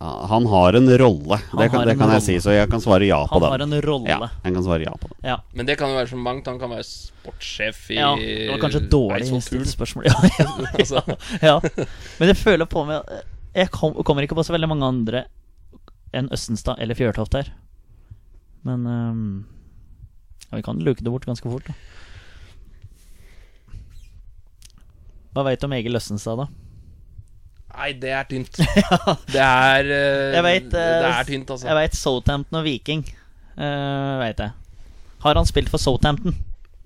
Han har en rolle. Han Det kan, det kan jeg rolle. si, så jeg kan svare ja på Han den. har en rolle. Ja, jeg kan svare ja på den. Ja. Men det kan jo være så mangt. Han kan være sportssjef i ja, det var kanskje et dårlig spørsmål. Ja, ja, Altså. ja. Men jeg føler på meg Jeg kom, kommer ikke på så veldig mange andre enn Østenstad eller Fjørtoft her. Men um, ja, vi kan luke det bort ganske fort, da. Hva veit du om Egil Østenstad, da? Nei, det er tynt. Det er uh, Jeg vet, Det eh, er tynt, altså. Jeg veit Southampton og Viking. Uh, vet jeg. Har han spilt for Southampton?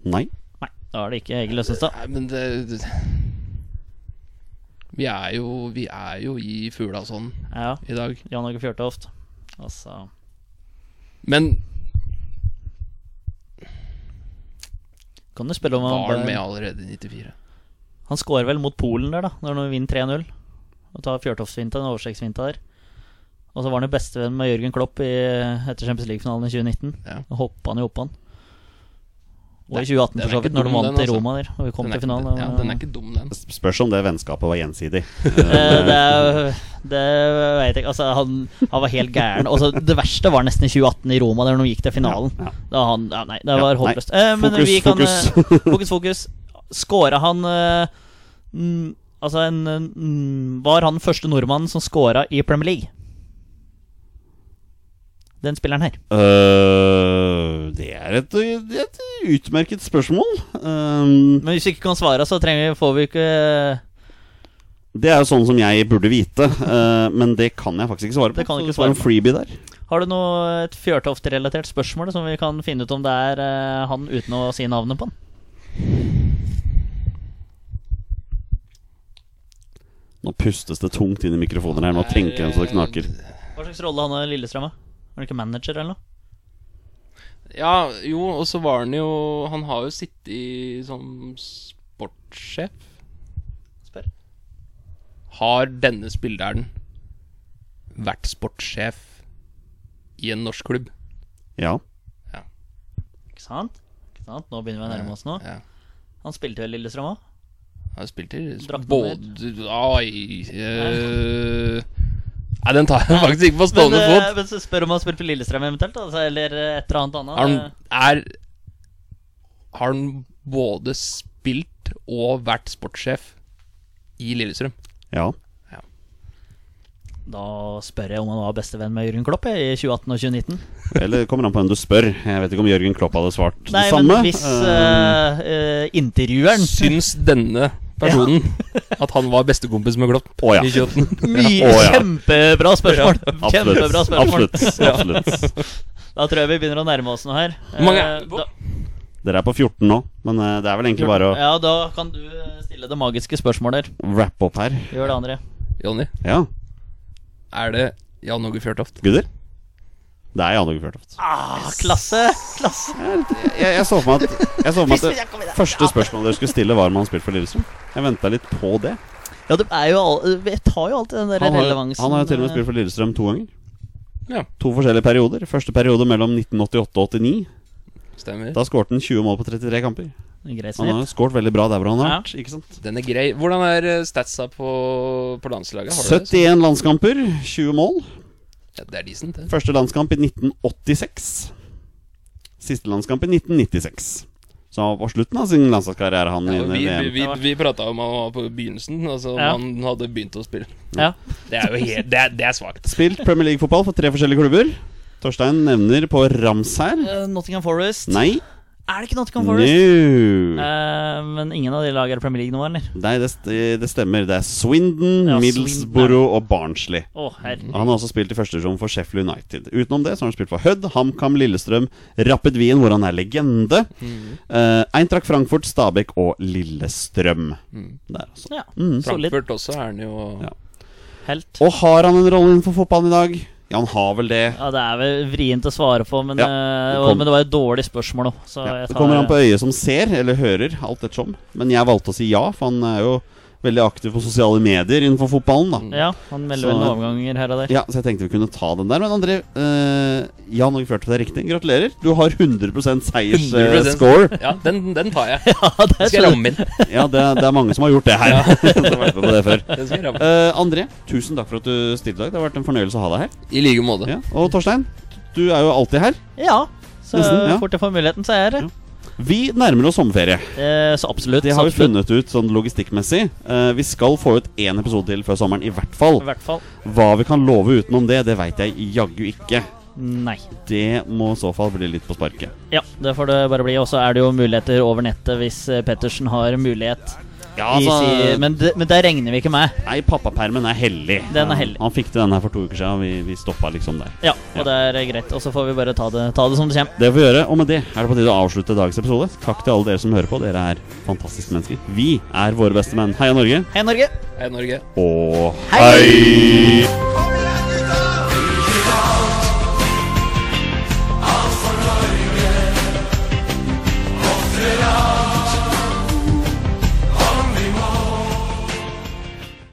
Nei. Nei, da er det ikke Egil Østenstad. Nei, men det, det Vi er jo Vi er jo i Fulasånd Ja, i dag. Jan Åge Fjørtoft. Altså Men Kan du spille om var han han med allerede i 94? Han scorer vel mot Polen der, da, når han vinner 3-0. Og tar Fjørtoftsfinta, den oversiktsfinta der. Og så var han jo bestevenn med Jørgen Klopp i, etter Champions League-finalen i 2019. Ja. Og hoppa han jo oppå han. Og i 2018, er for så vidt, når de vant i altså. Roma der. Og vi kom Den er, til finalen. ja, den er ikke dum, den. Spørs om det vennskapet var gjensidig. Eh, det er, det vet jeg ikke. Altså, han, han var helt gæren. Også, det verste var nesten i 2018 i Roma, der de gikk til finalen. Ja, ja. Da han, ja, nei, det var håpløst. Eh, men Fokus, vi kan, fokus. eh, fokus, fokus. Skåra han eh, Altså, en, var han første nordmannen som scora i Premier League? Den spilleren her. Uh, det, er et, det er et utmerket spørsmål. Um, Men hvis vi ikke kan svare, så vi, får vi ikke det er jo sånn som jeg burde vite, øh, men det kan jeg faktisk ikke svare på. Det kan du ikke svare en freebie der. Har du noe et Fjørtoft-relatert spørsmål som vi kan finne ut om det er eh, han uten å si navnet på han? Nå pustes det tungt inn i mikrofoner her. Nå tenker han så det knaker. Hva slags rolle han har i Lillestrøm? da? Er han ikke manager eller noe? Ja, jo, og så var han jo Han har jo sittet i som sportssjef. Spør. Har denne spilleren vært sportssjef i en norsk klubb. Ja. Ikke sant? Ikke sant? Nå begynner vi å nærme oss nå. Ja. Han spilte vel Lillestrøm òg? Har spilt i både Oi eh, Nei, den tar jeg faktisk ikke på stående men, fot. men så spør om han har spilt for Lillestrøm eventuelt, altså, eller et eller annet annet. Har han, Eh, er, har han både spilt og vært sportssjef i Lillestrøm? ja. Da spør jeg om han var bestevenn med Jørgen Klopp i 2018 og 2019. Eller kommer an på hvem du spør. Jeg vet ikke om Jørgen Klopp hadde svart Nei, det samme. men hvis uh, eh, eh, intervjueren Syns denne personen at han var bestekompis med Klopp oh, ja. i 2018? Mye oh, ja. Kjempebra spørsmål! Kjempebra spørsmål. Absolutt. absolutt. Da tror jeg vi begynner å nærme oss noe her. Mange Eh, er på? da- Dere er på 14 nå, men eh, det er vel egentlig bare å Ja, da kan du eh, stille det magiske spørsmålet. Wrap opp her. Gjør det, André. Jonny, Ja, er det Jan Åge Fjørtoft? gutter? Det er Jan Åge Fjørtoft. Ah, klasse! Klasse! Jeg, jeg så for meg at, jeg så for meg at det første spørsmålet dere skulle stille, var om han spilte for Lillestrøm. Jeg venta litt på det. Ja, det er jo all, Jeg tar jo alltid den der Han har, relevansen. han har jo til og med eh, spilt for Lillestrøm to ganger. Ja, To forskjellige perioder. Første periode mellom 1988 og 89. stemmer. Da skårte han 20 mål på 33 kamper. Han har skåret veldig bra der hvor han har Ja. vært. Ikke sant? Den er grei. Hvordan er eh, statsa på, på landslaget? Har du det? 71 landskamper, 20 mål. Ja, det er decent, det. Første landskamp i 1986. Siste landskamp i 1996. Så han var på slutten av sin landslagskarriere, han Ja, i vi VM. vi, vi, vi prata om han var på begynnelsen, altså Ja. han hadde begynt å spille. Ja. Det er jo helt Det er, det er svakt. Spilt Premier League-fotball for tre forskjellige klubber. Torstein nevner på rams her. Eh, Nottingham Forest. Nei. Er det ikke Nottingham No. Forest? Eh, men ingen av de lagene er Premier League nå, eller? Nei, det, st- det stemmer. Det er Swindon, Ja, Middlesbrough og Barnsley. Oh. Han har også spilt i første divisjon for Sheffield United. Utenom det så har han spilt for Hødd, HamKam, Lillestrøm, Rapid Wien, hvor han er legende. Eh, Eintracht Frankfurt, Stabæk og Lillestrøm. Der, altså. Ja, Mm. Frankfurt også er han jo Ja. Helt. Og har han en rolle innenfor fotballen i dag? Ja, han har vel det. Ja, det er vel vrient å svare på, men, Ja, eh, det kom- men det var et dårlig spørsmål òg. Ja, tar... det kommer an på øyet som ser, eller hører, alt ettersom. Men jeg valgte å si ja, for han er jo veldig aktiv på sosiale medier innenfor fotballen. da Ja, han melder Så- vel noen overganger her og der. Ja, Så jeg tenkte vi kunne ta den der. Men André, uh, Jan Fjørtoft er riktig. Gratulerer. Du har 100 seiersscore. 100%. score Ja, den, den tar jeg. Ja, det skal jeg ramme inn. ja, det, det er mange som har gjort det her. som har vært med på det før. Den skal jeg ramme. Eh, André, tusen takk for at du stilte i dag. Det har vært en fornøyelse å ha deg her. I like måte. Ja. Og Torstein, du er jo alltid her. Ja, så Nesten, ja. fort jeg får muligheten, så er jeg her. Ja. Vi nærmer oss sommerferie. Eh, så absolutt. Det har vi absolutt. funnet ut sånn logistikkmessig. Eh, vi skal få ut én episode til før sommeren, i hvert fall. I hvert fall. Hva vi kan love utenom det, det veit jeg jaggu ikke. Nei. Det må i så fall bli litt på sparket. Ja, det får det bare bli. Og så er det jo muligheter over nettet hvis eh, Pettersen har mulighet. Ja, altså, men, det, men det regner vi ikke med. Nei, pappapermen er hellig. Den er hellig. Han fikk til den her for to uker siden, og vi, vi stoppa liksom der. Ja, og det er greit. Og så får vi bare ta det, ta det som det kommer. Det får vi gjøre, og med det er det på tide å avslutte dagens episode. Takk til alle dere som hører på. Dere er fantastiske mennesker. Vi er våre beste menn. Heia Norge, Hei, Norge! Hei, Norge. og Hei! hei!